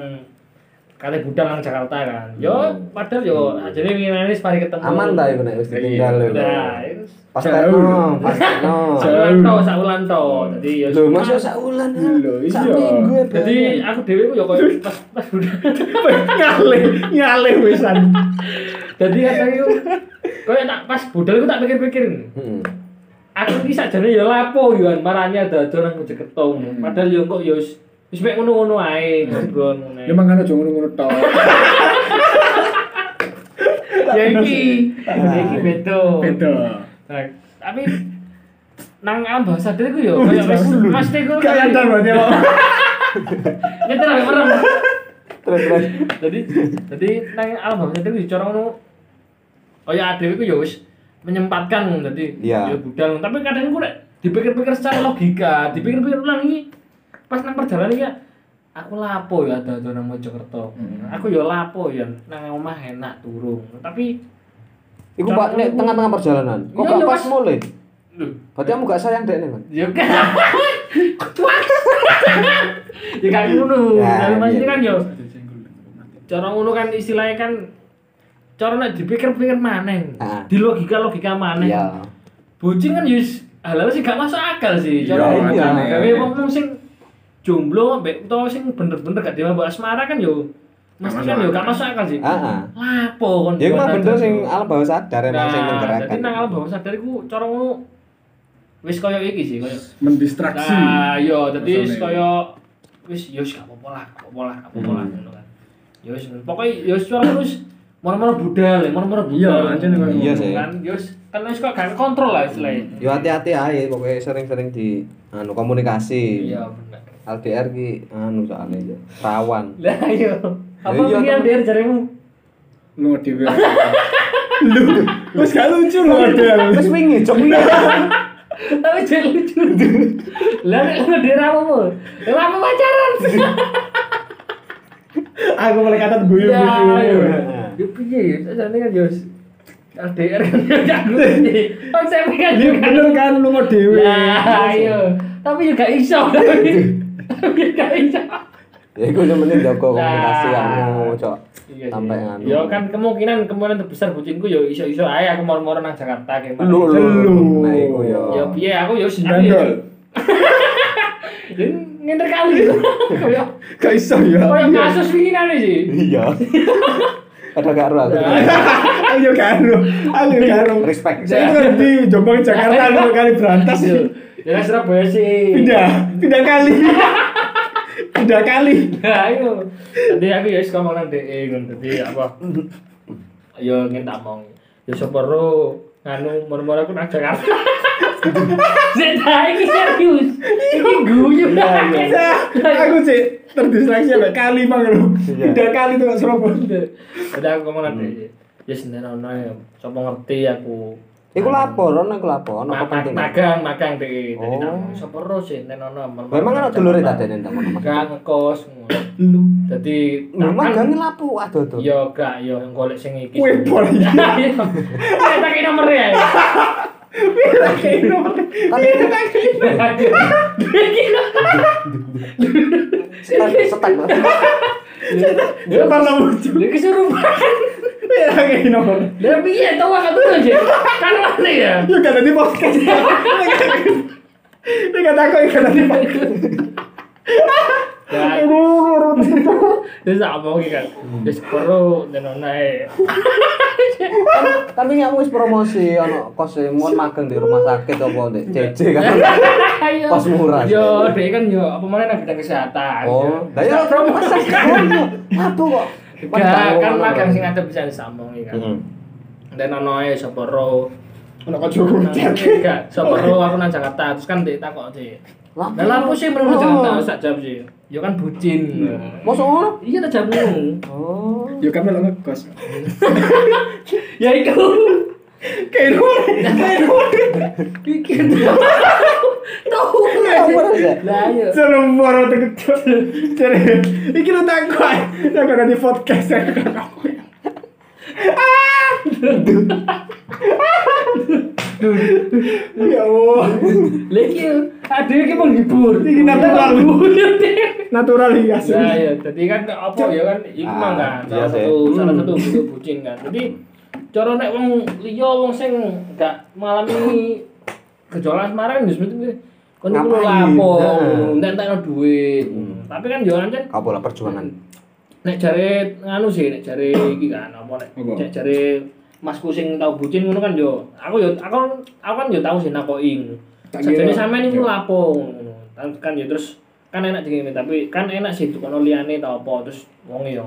Speaker 3: kate budal nang Jakarta kan. Yo padahal yo ajane wingi wis pari ketemu.
Speaker 2: Aman ta iku nek wis ditinggal lho.
Speaker 3: Nah,
Speaker 2: Pas
Speaker 1: Jauh.
Speaker 2: tekno, pas tekno.
Speaker 3: saulan to, saulan to. Dadi yo
Speaker 2: Lho, Mas yo sak wulan ya.
Speaker 1: Lho, iya.
Speaker 2: Sak minggu ya.
Speaker 3: Jadi aku dewe ku yo koyo pas pas budal.
Speaker 1: Ngalih, ngalih wisan.
Speaker 3: Jadi kadang itu koyo tak pas budal ku tak pikir-pikir.
Speaker 2: Heeh.
Speaker 3: Aku iki sakjane ya lapo yo marane ada nang Mojokerto ngono. Padahal yo kok yo wis mek ngono-ngono ae ngobrol ngono.
Speaker 1: Ya mangane aja ngono-ngono tok.
Speaker 3: Ya iki ya iki beda.
Speaker 1: Beda.
Speaker 3: Nah, tapi nang alam bahasa dhewe ku yo koyo wis mesti ku
Speaker 1: Kayak dan berarti apa?
Speaker 3: nyetir agak merem.
Speaker 2: Terus terus.
Speaker 3: Jadi jadi nang alam bahasa dhewe cara ngono kaya adewe ku ya wis menyempatkan dadi
Speaker 2: Iya.
Speaker 3: ya budal tapi kadang ku nek dipikir-pikir secara logika dipikir-pikir ulang iki pas nang perjalanan ya, aku lapo ya ada nang Mojokerto.
Speaker 1: Hmm.
Speaker 3: Aku ya lapo ya nang omah enak turung. Tapi
Speaker 2: Iku Pak nek tengah-tengah perjalanan. Kok
Speaker 3: Iya,
Speaker 2: gak
Speaker 3: iya,
Speaker 2: pas mulai? Berarti kamu gak sayang dek nih, Man.
Speaker 3: ya kan. ya kan ngono.
Speaker 2: Ya,
Speaker 3: Tapi maksudnya
Speaker 2: iya.
Speaker 3: kan yo cara ngono kan istilahnya kan cara nek dipikir-pikir maneng.
Speaker 2: Ah.
Speaker 3: Di logika-logika maneng.
Speaker 2: Iya.
Speaker 3: Bocing kan yus hal-hal sih gak masuk akal sih.
Speaker 1: Iya,
Speaker 3: Cara ngono.
Speaker 2: iya.
Speaker 3: Gawe wong sing jomblo mbek utawa sing bener-bener gak dewa mbak asmara kan yo mesti kan yo gak masuk akal sih.
Speaker 2: Heeh.
Speaker 3: Lapo kon.
Speaker 2: Ya mah bener
Speaker 3: aja.
Speaker 2: sing alam bawah sadar emang sing
Speaker 3: Nah,
Speaker 2: menggerakkan.
Speaker 3: Jadi nang alam bawah sadar iku cara ngono wis kaya iki sih kaya
Speaker 1: mendistraksi
Speaker 3: Nah, yo dadi wis kaya wis yo gak apa-apa lah, gak apa-apa lah, gak apa-apa lah
Speaker 2: Hmm.
Speaker 3: ngono kan. Yo wis pokoke yo cara ngono wis moro-moro budal, moro-moro budal.
Speaker 1: Iya, anjene kaya
Speaker 2: Iya sih.
Speaker 3: Kan yo kan wis kok gak kontrol lah istilahnya.
Speaker 2: Yo hati-hati ae pokoknya sering-sering di anu komunikasi.
Speaker 3: Iya bener.
Speaker 2: LDR ki anu soalnya ya rawan.
Speaker 3: Lah yo. Apa
Speaker 2: Iya,
Speaker 3: pikiran
Speaker 2: kan.
Speaker 3: dia jarimu?
Speaker 1: lu dhewe lu wis gak lucu lu ada
Speaker 2: Wis wingi jok wingi.
Speaker 3: Tapi jadi lucu. Lah nek ngono dia ramu. Lah apa pacaran?
Speaker 1: aku mulai kata guyu
Speaker 3: Ya,
Speaker 1: guyu
Speaker 3: ayo. Yo piye ya? Sajane kan yo LDR kan gak ngerti. Konsepnya kan
Speaker 1: Iya bener kan lu mau dhewe
Speaker 3: Lah, ayo. Tapi juga iso. Tapi gak iso.
Speaker 2: Ya iku nemenin Joko komunikasi
Speaker 3: Nah.
Speaker 2: anu cok.
Speaker 3: Iya sih.
Speaker 2: Sampai anu.
Speaker 3: Yo kan kemungkinan kemungkinan terbesar bucinku yo iso-iso ae aku mau-mau nang Jakarta kayak
Speaker 2: Lu lu.
Speaker 1: Lu.
Speaker 2: Nah iku yo.
Speaker 3: Yo piye aku yo
Speaker 1: Bandol.
Speaker 3: Yo ngenter kali. Kayak
Speaker 1: gak iso ya
Speaker 3: kayak kasus winginane sih.
Speaker 2: Iya. Ada gak ero aku.
Speaker 1: ayo karo ayo karo
Speaker 2: Respect.
Speaker 1: saya di Jombang Jakarta dua kali berantas
Speaker 3: Yo. Ya Surabaya sih.
Speaker 1: pindah pindah kali pindah kali
Speaker 3: Nah, ayo. Tadi aku ya ngomong nang DE ngono dadi apa? Yo ngin tak omong. Yo sepero nganu moro-moro aku nang Jakarta. Sik ta iki serius. Iki guyu.
Speaker 1: Ya, aku sih terdistraksi sampai kali mang lu
Speaker 2: Iya.
Speaker 1: pindah kali tuh Surabaya
Speaker 3: Udah aku ngomong nang DE. Ya sendiri ono ya. Sapa ngerti aku.
Speaker 2: Iku lapor, ono iku lapor, ono
Speaker 3: Magang,
Speaker 2: kepentingan.
Speaker 3: magang, magang DE. Dadi
Speaker 2: Oh.
Speaker 3: omong sepero sih nen ono.
Speaker 2: Memang ana dulure tadi nek tak ngono.
Speaker 3: Gak ngekos.
Speaker 1: lu
Speaker 3: Dadi
Speaker 2: magang lapo aduh aduh.
Speaker 3: Yo gak yo golek sing iki. Iya. Ya tak kira nomor ya.
Speaker 2: Tapi setak setak.
Speaker 3: Dia
Speaker 1: malah muncul.
Speaker 3: Dia kesurupan.
Speaker 1: Ya kayak nomor
Speaker 3: Dia piye tau gak tuh aja. Kan mana ya?
Speaker 1: Yuk kata di podcast. Ini kata aku kata di podcast.
Speaker 3: Ya, dia sama lagi kan. Dia sepero dan naik.
Speaker 2: Tapi nggak wis promosi ono kos mun magang di rumah sakit apa di CC kan.
Speaker 3: Ayo.
Speaker 2: Kos murah.
Speaker 3: Yo, dia kan yo apa mana nang bidang kesehatan.
Speaker 2: Oh,
Speaker 3: yo.
Speaker 2: lah ya promosi. Apa kok?
Speaker 3: Gak, kan magang sing ada bisa disambungi kan.
Speaker 2: Heeh.
Speaker 3: Dan ono ae sepero.
Speaker 1: Ono kok chat.
Speaker 3: Enggak, sepero aku nang Jakarta terus kan dia takut sih. Lah lampu sih menurut Jakarta sak jam sih. Ya kan bucin.
Speaker 2: Mosok ngono?
Speaker 3: Iya tak jamu.
Speaker 2: Oh.
Speaker 1: Yuk kan melok ngekos.
Speaker 3: Ya itu.
Speaker 1: Kayak nomor. Kayak nomor.
Speaker 3: Pikir. Tahu iya.
Speaker 1: Jangan moro tegek. Jadi, iki lu. Tak ada di podcast ya kan aku. Ya Allah.
Speaker 3: Lagi ada yang menghibur.
Speaker 1: Iki natural.
Speaker 3: Nah
Speaker 1: Natural ya.
Speaker 3: ya, jadi kan apa ya kan iku
Speaker 2: Ah,
Speaker 3: mah kan
Speaker 2: iya
Speaker 3: salah satu salah
Speaker 2: Hmm.
Speaker 3: satu bucin kan. Jadi cara nek wong liya wong sing gak mengalami gejolak asmara kan sebenarnya kon iku lapo,
Speaker 2: Nah.
Speaker 3: entek-entekno duit. Tapi kan yo kan
Speaker 2: Apa lah perjuangan?
Speaker 3: nek jare nganu sih nek jare iki kan apa nek nek jare masku sing tau bucin ngono kan yo aku yo aku aku kan yo tau sih nakoki
Speaker 1: Tak
Speaker 3: sajane
Speaker 1: kira.
Speaker 3: sampean iku lapo kan yo terus kan enak jenenge tapi kan enak sih tukono liyane tau apa terus wong yo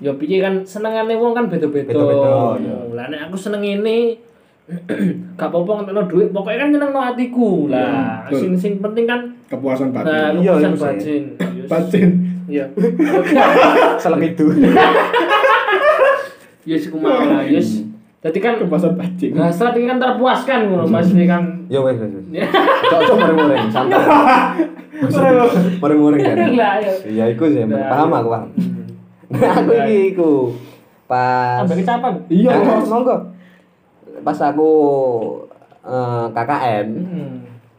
Speaker 3: yo piye kan senengane wong kan beda-beda
Speaker 2: yo.
Speaker 3: lah nek aku seneng ini gak apa-apa ngentekno duit pokoknya kan nyenengno atiku lah
Speaker 1: Iya,
Speaker 3: sing sing penting kan
Speaker 1: Kepuasan
Speaker 3: nah
Speaker 1: batin.
Speaker 2: Iya,
Speaker 3: kepuasan
Speaker 2: iya,
Speaker 3: batin.
Speaker 1: Batin.
Speaker 3: iya
Speaker 2: Salam itu.
Speaker 3: Yes, kumaha lah, yes. Jadi kan
Speaker 1: kepuasan bajing
Speaker 3: hasrat ini kan terpuaskan ngono pasti kan.
Speaker 2: Yo wes wes. Cocok muring-muring santai. Kan.
Speaker 3: Lah ya.
Speaker 2: Iya iku sih,
Speaker 3: Nah,
Speaker 2: paham
Speaker 3: iya.
Speaker 2: aku paham. Nah, aku iki iku pas
Speaker 3: Sampai kecapan.
Speaker 1: iya
Speaker 2: Ah,
Speaker 1: Mas.
Speaker 2: monggo. Pas aku eh, KKN,
Speaker 3: Hmm.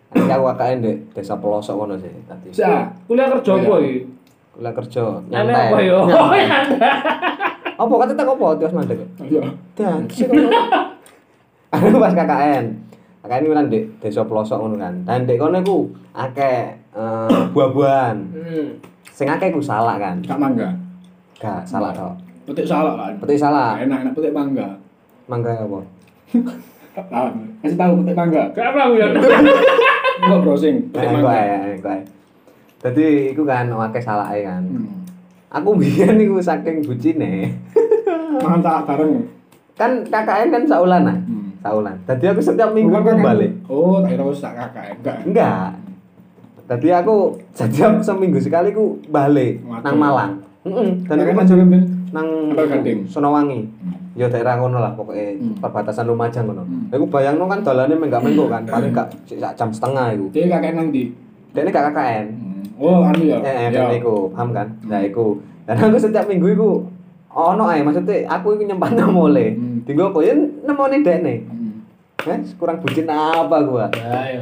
Speaker 2: Nanti aku KKN di desa pelosok kono sih tadi.
Speaker 1: Sa,
Speaker 3: Kuliah kerja apa iki?
Speaker 2: Kuliah kerja nyantai.
Speaker 3: apa yo? Oh,
Speaker 2: Nyantai.
Speaker 3: nyantai.
Speaker 2: Apa kata tak apa terus mandek.
Speaker 1: iya
Speaker 2: Dan. Aku pas KKN. KKN ini kan di desa pelosok ngono kan. Dan dek kono iku akeh eh, buah-buahan.
Speaker 3: Hmm.
Speaker 2: Sing akeh iku salak kan.
Speaker 1: gak mangga
Speaker 2: Gak salah tok.
Speaker 1: petik salah lah
Speaker 2: Petik salah.
Speaker 1: enak enak petik mangga
Speaker 2: Mangga apa?
Speaker 1: Tahu, kasih tahu petik mangga
Speaker 3: Gak apa ya.
Speaker 1: enggak browsing petik
Speaker 2: Nah,
Speaker 1: mangga
Speaker 2: iku ae. Dadi iku kan akeh salake kan.
Speaker 1: Hmm.
Speaker 2: Aku biyen iku saking bucine.
Speaker 1: makan tak bareng
Speaker 2: Kan KKN kan saulan nah.
Speaker 1: Hmm.
Speaker 2: Saulan. Dadi aku setiap minggu aku
Speaker 1: kan
Speaker 2: balik.
Speaker 1: oh tak kira wis tak kakak enggak
Speaker 2: Enggak. Tadi aku setiap seminggu sekali ku balik nang Malang. Dan
Speaker 1: dan
Speaker 2: aku
Speaker 1: kan jadi
Speaker 2: nang? Sonowangi. Ya daerah kono lah pokoknya
Speaker 1: Hmm.
Speaker 2: perbatasan Lumajang kono.
Speaker 1: Hmm.
Speaker 2: Aku bayangno kan dalane menggak mengko kan, paling gak jam setengah iku.
Speaker 1: dia kakek nang di
Speaker 2: Dekne gak KKN.
Speaker 1: oh anu ya
Speaker 2: Eh, eh,
Speaker 1: Ya.
Speaker 2: dan iku, paham kan? Nah, iku. Dan aku setiap minggu iku ono ae, maksudnya aku iku nyempatno mule.
Speaker 1: Hmm.
Speaker 2: Tinggal apa ya nemoni dekne.
Speaker 1: Hmm.
Speaker 2: Eh, kurang bucin apa gua.
Speaker 3: Ya yo.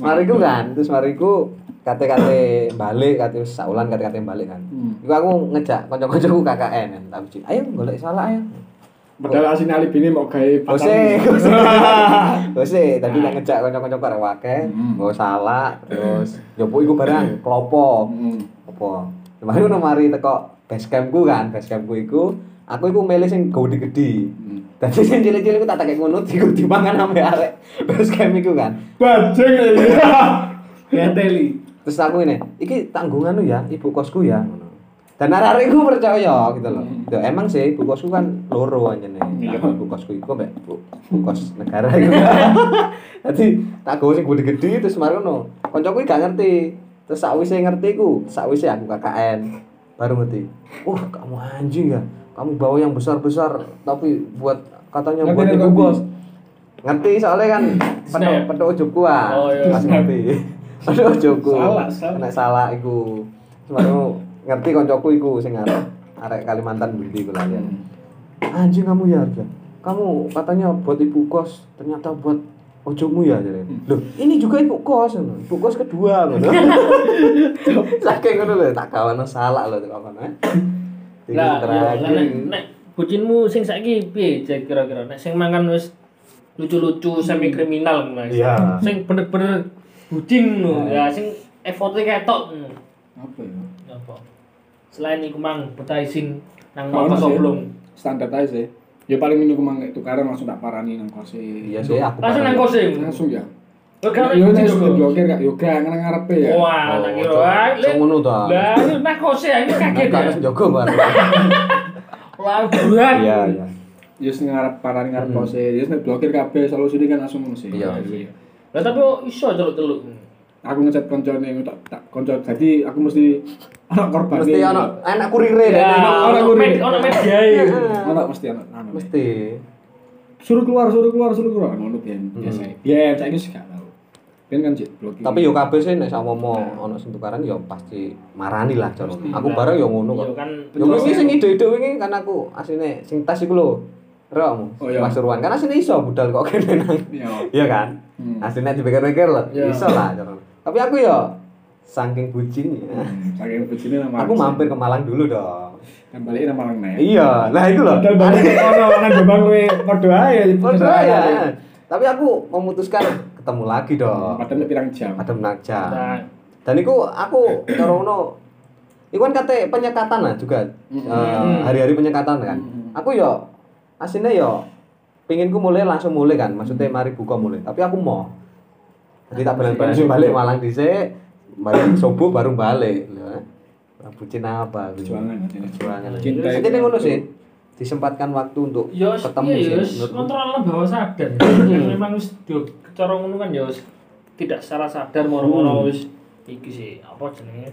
Speaker 2: Mariku kan, terus mariku kate-kate balik, kate saulan kate-kate balik kan.
Speaker 1: Hmm.
Speaker 2: Iku aku ngejak kanca-kancaku KKN kan, tak bucin. Ayo golek salah ayo.
Speaker 1: padahal asin alibi ini mau gawe
Speaker 2: Ose,
Speaker 1: pacar
Speaker 2: ose. Ose, tadi tak ngejak kanca-kancaku arek wake,
Speaker 1: Hmm.
Speaker 2: nggo salah, terus nyopo iku barang klopo.
Speaker 1: Hmm.
Speaker 2: apa kemarin ono mari teko base campku kan base campku iku aku iku milih sing gede-gede
Speaker 1: Hmm.
Speaker 2: dadi sing cilik-cilik ku tak takek ngono diku dimangan sampe arek base camp iku kan
Speaker 1: bajing ya
Speaker 3: Geteli.
Speaker 2: Terus aku ini. Iki tanggungan lu ya ibu kosku ya. Dan arek iku percaya gitu loh.
Speaker 1: Hmm.
Speaker 2: ya emang sih ibu kosku kan loro anjene
Speaker 1: Iya.
Speaker 2: ibu kosku iku mbek ibu, ibu kos negara iku. Dadi tak gowo sing gede-gede terus mari ngono. Kancaku iki gak ngerti. Terus sakwise ngerti ku sakwise aku KKN baru ngerti. Wah kamu anjing ya. Kamu bawa yang besar-besar tapi buat katanya
Speaker 1: Ngerti
Speaker 2: buat
Speaker 1: nih,
Speaker 2: ibu
Speaker 1: ngerti.
Speaker 2: bos ngerti soalnya kan
Speaker 3: Snap.
Speaker 2: penuh ujungku ah
Speaker 3: Oh, iya.
Speaker 2: ngerti penuh ujungku
Speaker 1: Salah, salah.
Speaker 2: Nek salah iku. Baru ngerti koncoku iku sing arek arek Kalimantan Budi iku ya. Anjing kamu ya kamu katanya buat ibu kos ternyata buat ojokmu ya jadi loh ini juga ibu kos ibu kos kedua ngono. Saking ngono lho tak kawan salah lho tak kawan eh.
Speaker 3: Yo, lah, nek
Speaker 2: terakhir.
Speaker 3: nek bucinmu sing saiki piye Jack, kira-kira? Nek sing mangan wis lucu-lucu semi kriminal ngono.
Speaker 2: Iya.
Speaker 3: Sing bener-bener bucin ngono ya sing effortnya ketok ngono.
Speaker 1: apa ya
Speaker 3: Apa? Selain iku mang betaising nang
Speaker 1: sih.
Speaker 3: soblong.
Speaker 1: standar aja sih ya paling ini kemang itu karena langsung tak parani nang kose
Speaker 2: iya sih aku
Speaker 3: Langsung nang kose.
Speaker 1: langsung ya
Speaker 3: kan
Speaker 1: yo nek sudah blokir kak yo gak nang ngarepe ya
Speaker 3: Wah, nang
Speaker 2: ojo-
Speaker 3: kira wae.
Speaker 2: ngono ta.
Speaker 3: Lah, nang kose aku kaget
Speaker 2: Nek harus
Speaker 3: ya.
Speaker 2: jaga bareng
Speaker 3: Lah, bulan.
Speaker 2: iya iya
Speaker 1: Yes ngarep parani ngarep
Speaker 2: Hmm.
Speaker 1: kose nek blokir kabeh solusi kan langsung ngono sih
Speaker 2: Iya.
Speaker 3: Lah tapi kok iso celuk-celuk.
Speaker 1: aku ngechat koncone tak tak konco. Jadi aku mesti ana korban
Speaker 2: mesti ono enak kurire.
Speaker 3: Ya,
Speaker 2: deh
Speaker 1: ono
Speaker 3: ono
Speaker 1: kurir.
Speaker 3: med- ono media ya.
Speaker 1: ana mesti ana ana
Speaker 2: mesti.
Speaker 1: Suruh keluar suruh keluar suruh keluar. Ngono
Speaker 2: Hmm.
Speaker 1: biasa biyen saiki sih gak tau. Biyen kan cek blokir.
Speaker 2: Tapi yo kabeh sih nek sama mau ono sing tukaran yo pasti marani lah jar aku bareng yo ngono kok.
Speaker 3: Kan.
Speaker 2: yo sing ide-ide wingi kan aku asline sing tas iku lho Rokmu,
Speaker 1: Oh, iya.
Speaker 2: Pasuruan kan asline iso budal kok kene nang.
Speaker 1: Iya.
Speaker 2: Iya kan?
Speaker 1: Hmm.
Speaker 2: Asline dipikir-pikir lho,
Speaker 3: Iya.
Speaker 2: iso lah jar. Tapi aku yo saking bucinnya.
Speaker 1: Hmm, saking bojone nang
Speaker 2: Aku mampir ke Malang dulu dong.
Speaker 1: kan balik nang Malang nek
Speaker 2: Iya, nah itu loh.
Speaker 1: Padahal balik ono nang Jombang kowe padha ae
Speaker 2: Padha ya. Tapi aku memutuskan ketemu lagi dong.
Speaker 1: Padahal nek pirang jam.
Speaker 2: Ada menakja.
Speaker 3: Nah,
Speaker 2: Dan iku aku cara ngono Iku kan kate penyekatan lah juga.
Speaker 1: Mm.
Speaker 2: Eh, hari-hari penyekatan kan. Aku yo aslinya yo pinginku mulai langsung mulai kan. Maksudnya mari buka mulai. Tapi aku mau. Jadi tak balen-balen balik Malang dhisik, balik subuh baru balik. Eh. Bucin apa? gitu.
Speaker 1: Perjuangan.
Speaker 2: Perjuangan. Jadi ngono sih. Disempatkan waktu untuk
Speaker 3: Yo,
Speaker 2: ketemu
Speaker 3: iya,
Speaker 2: sih.
Speaker 3: yo,
Speaker 2: menurutku.
Speaker 3: kontrol bawah sadar. Yang memang wis do cara ngono kan wis tidak secara sadar moro-moro wis iki sih apa jenenge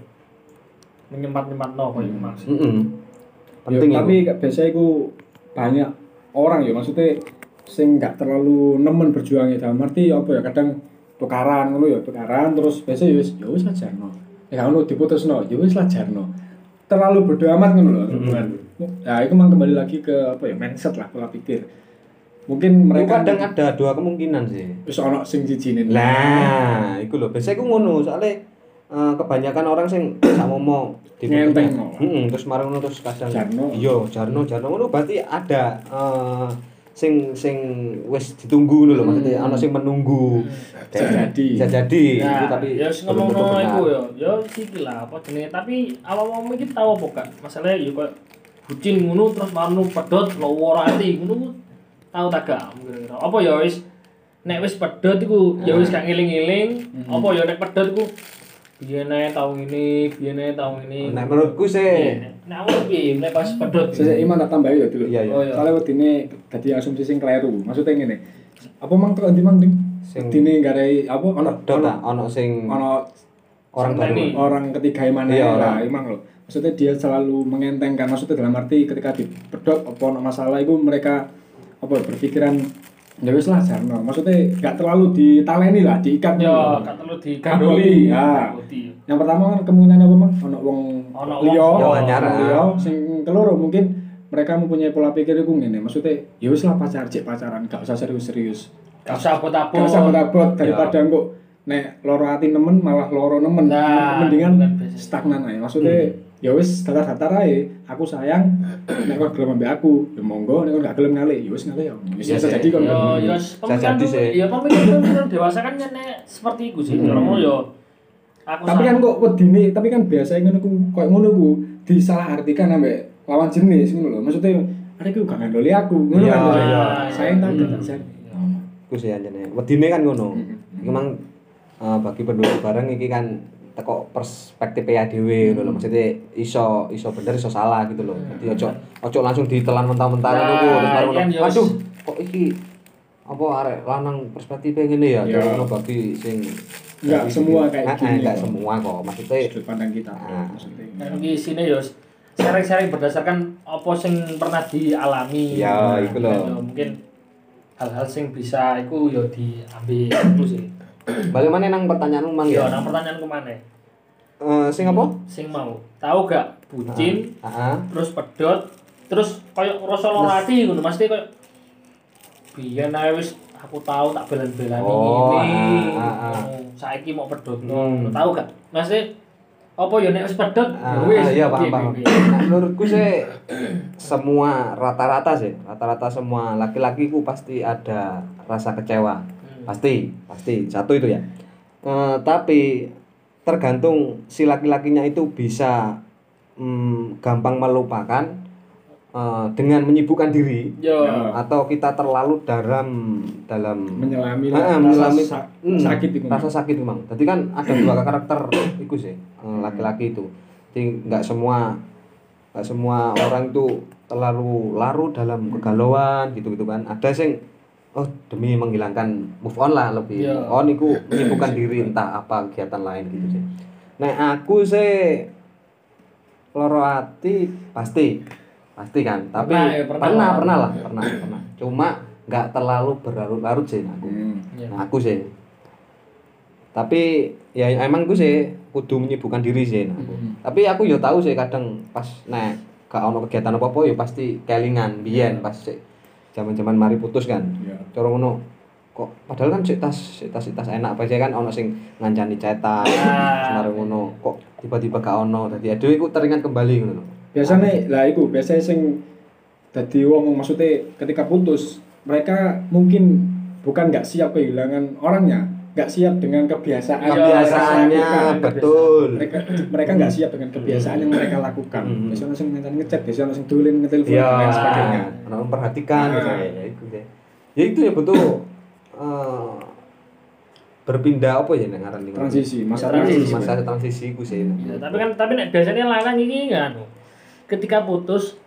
Speaker 3: menyempat-nyempat no koyo
Speaker 1: Hmm.
Speaker 3: maksud.
Speaker 1: Yo,
Speaker 2: Penting
Speaker 1: tapi
Speaker 2: itu.
Speaker 1: gak biasa iku banyak orang ya maksudnya sing nggak terlalu nemen berjuang ya dalam arti apa ya kadang tukaran ngono ya tukaran terus biasa ya wis ya wis lah jarno ya ngono diputusno ya wis lah jarno terlalu bodo amat ngono lho hubungan ya itu memang kembali lagi ke apa ya mindset lah pola pikir. Mungkin
Speaker 2: Mereka kadang ada dua kemungkinan sih.
Speaker 1: wis ono sing jijine
Speaker 2: Lah, iku lho. Biasanya iku ngono, soalnya eh, kebanyakan orang sing sama mau
Speaker 1: Ngenteng.
Speaker 2: Heeh, terus marang terus kadang
Speaker 1: Jarno.
Speaker 2: Iya, jarno jarno ngono berarti ada eh, sing sing wis ditunggu ngono lho, maksudnya ana sing menunggu.
Speaker 1: Bisa jadi.
Speaker 2: Bisa jadi,
Speaker 3: Nah,
Speaker 2: itu tapi
Speaker 3: ya ngomong
Speaker 2: benar.
Speaker 3: iku ya, ya iki lah apa jenenge, tapi awak-awak iki tau apa gak? Masalahnya ya kok bucin ngono terus manu pedot lowo ati ngono tau tak gak kira-kira. Apa ya wis nek wis pedot iku ya wis gak ngiling-ngiling, apa ya nek pedot iku biyen tau ngene, biyen tau ngene.
Speaker 2: Nek menurutku sih
Speaker 3: Nek awak piye nek pas pedot.
Speaker 1: saya iman tak tambahi ya dulu
Speaker 2: Iya, iya.
Speaker 3: Oh, iya.
Speaker 1: soalnya wedine dadi asumsi sing kleru maksudnya ngene apa mang tuh ndi mang ding
Speaker 2: Sing-
Speaker 1: wedine garai apa ono
Speaker 2: dot
Speaker 1: ono
Speaker 2: ah, ono sing
Speaker 1: ono
Speaker 2: orang baru.
Speaker 1: Orang ketiga mana
Speaker 2: Iya,
Speaker 1: lah
Speaker 2: orang.
Speaker 1: emang loh maksudnya dia selalu mengentengkan maksudnya dalam arti ketika dipedot apa ono masalah itu mereka apa berpikiran ya wis lah jarno maksudnya gak terlalu ditaleni lah diikat
Speaker 3: Ya,
Speaker 1: gitu.
Speaker 3: gak terlalu digandoli.
Speaker 1: ya. Yang pertama kan kemungkinan apa mang? Ono wong
Speaker 3: Ono wong
Speaker 1: liya. sing keloro mungkin mereka mempunyai pola pikir itu ngene. Maksudnya ya wis lah pacar cek pacaran. Gak usah serius-serius.
Speaker 3: Gak usah abot-abot.
Speaker 1: gak usah abot daripada kok nek loro ati nemen malah loro nemen.
Speaker 3: Nah,
Speaker 1: mendingan stagnan aja. Maksudnya ya wis datar-datar aja aku sayang nek kau gelem ambek aku ya monggo nek kau gak gelem ngale ya wis ngale ya wis
Speaker 2: Iya
Speaker 1: bisa
Speaker 2: sih.
Speaker 1: jadi kok
Speaker 3: Ya, ya
Speaker 2: Bisa
Speaker 3: pemikiran
Speaker 2: jadi sih.
Speaker 3: ya pemikiran dewasa kan nek seperti itu sih.
Speaker 1: Hmm.
Speaker 3: Orang yo aku
Speaker 1: tapi kan kok wedine tapi kan biasa ngono ku koyo ngono ku disalahartikan ambek lawan jenis ngono lho maksudnya ada ku gak ngandoli aku ngono
Speaker 2: Iya,
Speaker 1: kan biasanya.
Speaker 3: iya.
Speaker 1: sayang tak
Speaker 3: Hmm.
Speaker 1: gak sayang
Speaker 2: Iku sih anjene. Wedine kan ngono.
Speaker 1: Hmm.
Speaker 2: Iki mang eh, bagi penduduk bareng iki kan teko perspektif ya dhewe ngono lho. Maksudnya iso iso bener iso salah gitu loh. Jadi ojo ojo langsung ditelan mentah-mentah ngono ku terus baru
Speaker 3: Nah, iya, iya,
Speaker 2: Aduh, kok iki apa arek lanang perspektifnya ngene ya.
Speaker 1: Iya.
Speaker 2: Terus ngono bagi sing
Speaker 1: Nggak
Speaker 2: bagi-
Speaker 1: semua kayak gini
Speaker 2: nggak
Speaker 1: kok.
Speaker 2: semua kok. Maksudnya
Speaker 1: sudut pandang kita
Speaker 2: Ah.
Speaker 1: maksudnya
Speaker 3: Nah, di sini yo sharing-sharing berdasarkan apa sing pernah dialami.
Speaker 2: Ya,
Speaker 3: Nah,
Speaker 2: iku lho.
Speaker 3: mungkin hal-hal sing bisa iku yo diambil itu sih.
Speaker 2: Balik mana nang pertanyaanmu mang
Speaker 3: Yo,
Speaker 2: ya?
Speaker 3: nang pertanyaan ke mana?
Speaker 2: Eh, sing apa?
Speaker 3: Sing mau. Tahu gak bucin
Speaker 2: Ah, ah.
Speaker 3: terus pedot terus koyo rasa loro ati ngono mesti koyo biyen ae wis aku tahu tak belan-belani
Speaker 2: Oh,
Speaker 3: ini
Speaker 2: ah, ah, ah.
Speaker 3: Oh, saiki mau pedot
Speaker 2: Hmm.
Speaker 3: tahu gak mesti apa ya nek wis pedot
Speaker 2: Ah,
Speaker 3: ya wis
Speaker 2: iya paham paham. Nah, menurutku sih semua rata-rata sih, rata-rata semua laki-laki ku pasti ada rasa kecewa. Pasti, pasti. Satu itu ya. Eh, tapi tergantung si laki-lakinya itu bisa mm, gampang melupakan eh, dengan menyibukkan diri
Speaker 3: yo.
Speaker 1: Ya.
Speaker 2: atau kita terlalu dalam dalam
Speaker 1: menyelami
Speaker 2: Ah, menyelami
Speaker 1: rasa sa-
Speaker 2: Hmm,
Speaker 1: sakit itu
Speaker 2: rasa sakit memang jadi kan ada dua karakter itu sih eh, laki-laki itu. Jadi nggak semua nggak semua orang itu terlalu larut dalam kegalauan gitu gitu kan. Ada sing oh demi menghilangkan move on lah lebih
Speaker 3: Iya.
Speaker 2: move on itu menyibukkan diri entah apa kegiatan lain gitu sih nah aku sih loro hati pasti pasti kan tapi
Speaker 3: Pernah ya, pernah.
Speaker 2: pernah pernah lah pernah pernah cuma nggak terlalu berlarut-larut sih nah, aku
Speaker 1: Hmm.
Speaker 3: Iya.
Speaker 2: Nah, aku sih tapi ya emang gue sih kudu menyibukkan diri sih nah, aku.
Speaker 1: Hmm.
Speaker 2: tapi aku ya tahu sih kadang pas nek gak ono kegiatan apa apa ya pasti kelingan biyen pas sih zaman-zaman mari putus kan
Speaker 1: Iya.
Speaker 2: cara ngono kok padahal kan sik tas sik tas sik tas enak apa kan ono sing ngancani cetak
Speaker 3: Ah.
Speaker 2: semare ngono kok tiba-tiba gak ono dadi aduh iku teringat kembali ngono
Speaker 1: biasanya lah itu biasanya sing dadi wong maksudnya ketika putus mereka mungkin bukan nggak siap kehilangan orangnya nggak siap dengan kebiasaan yang mereka
Speaker 2: kebiasaannya
Speaker 1: lakukan.
Speaker 2: betul
Speaker 1: mereka mereka nggak siap dengan kebiasaan yang mereka lakukan
Speaker 2: Hmm.
Speaker 1: biasanya langsung ngechat ngechat biasanya langsung tulen ngetelepon
Speaker 2: Iya,
Speaker 1: dan sebagainya
Speaker 2: ono memperhatikan
Speaker 1: Nah.
Speaker 2: gitu ya, ya itu ya. Ya itu ya betul eh, berpindah apa ya nek ngaran iki?
Speaker 1: transisi masa
Speaker 3: Transisi.
Speaker 1: transisi
Speaker 2: masa transisi ku sih.
Speaker 3: Ya, tapi kan tapi nek biasanya lanang ini kan ketika putus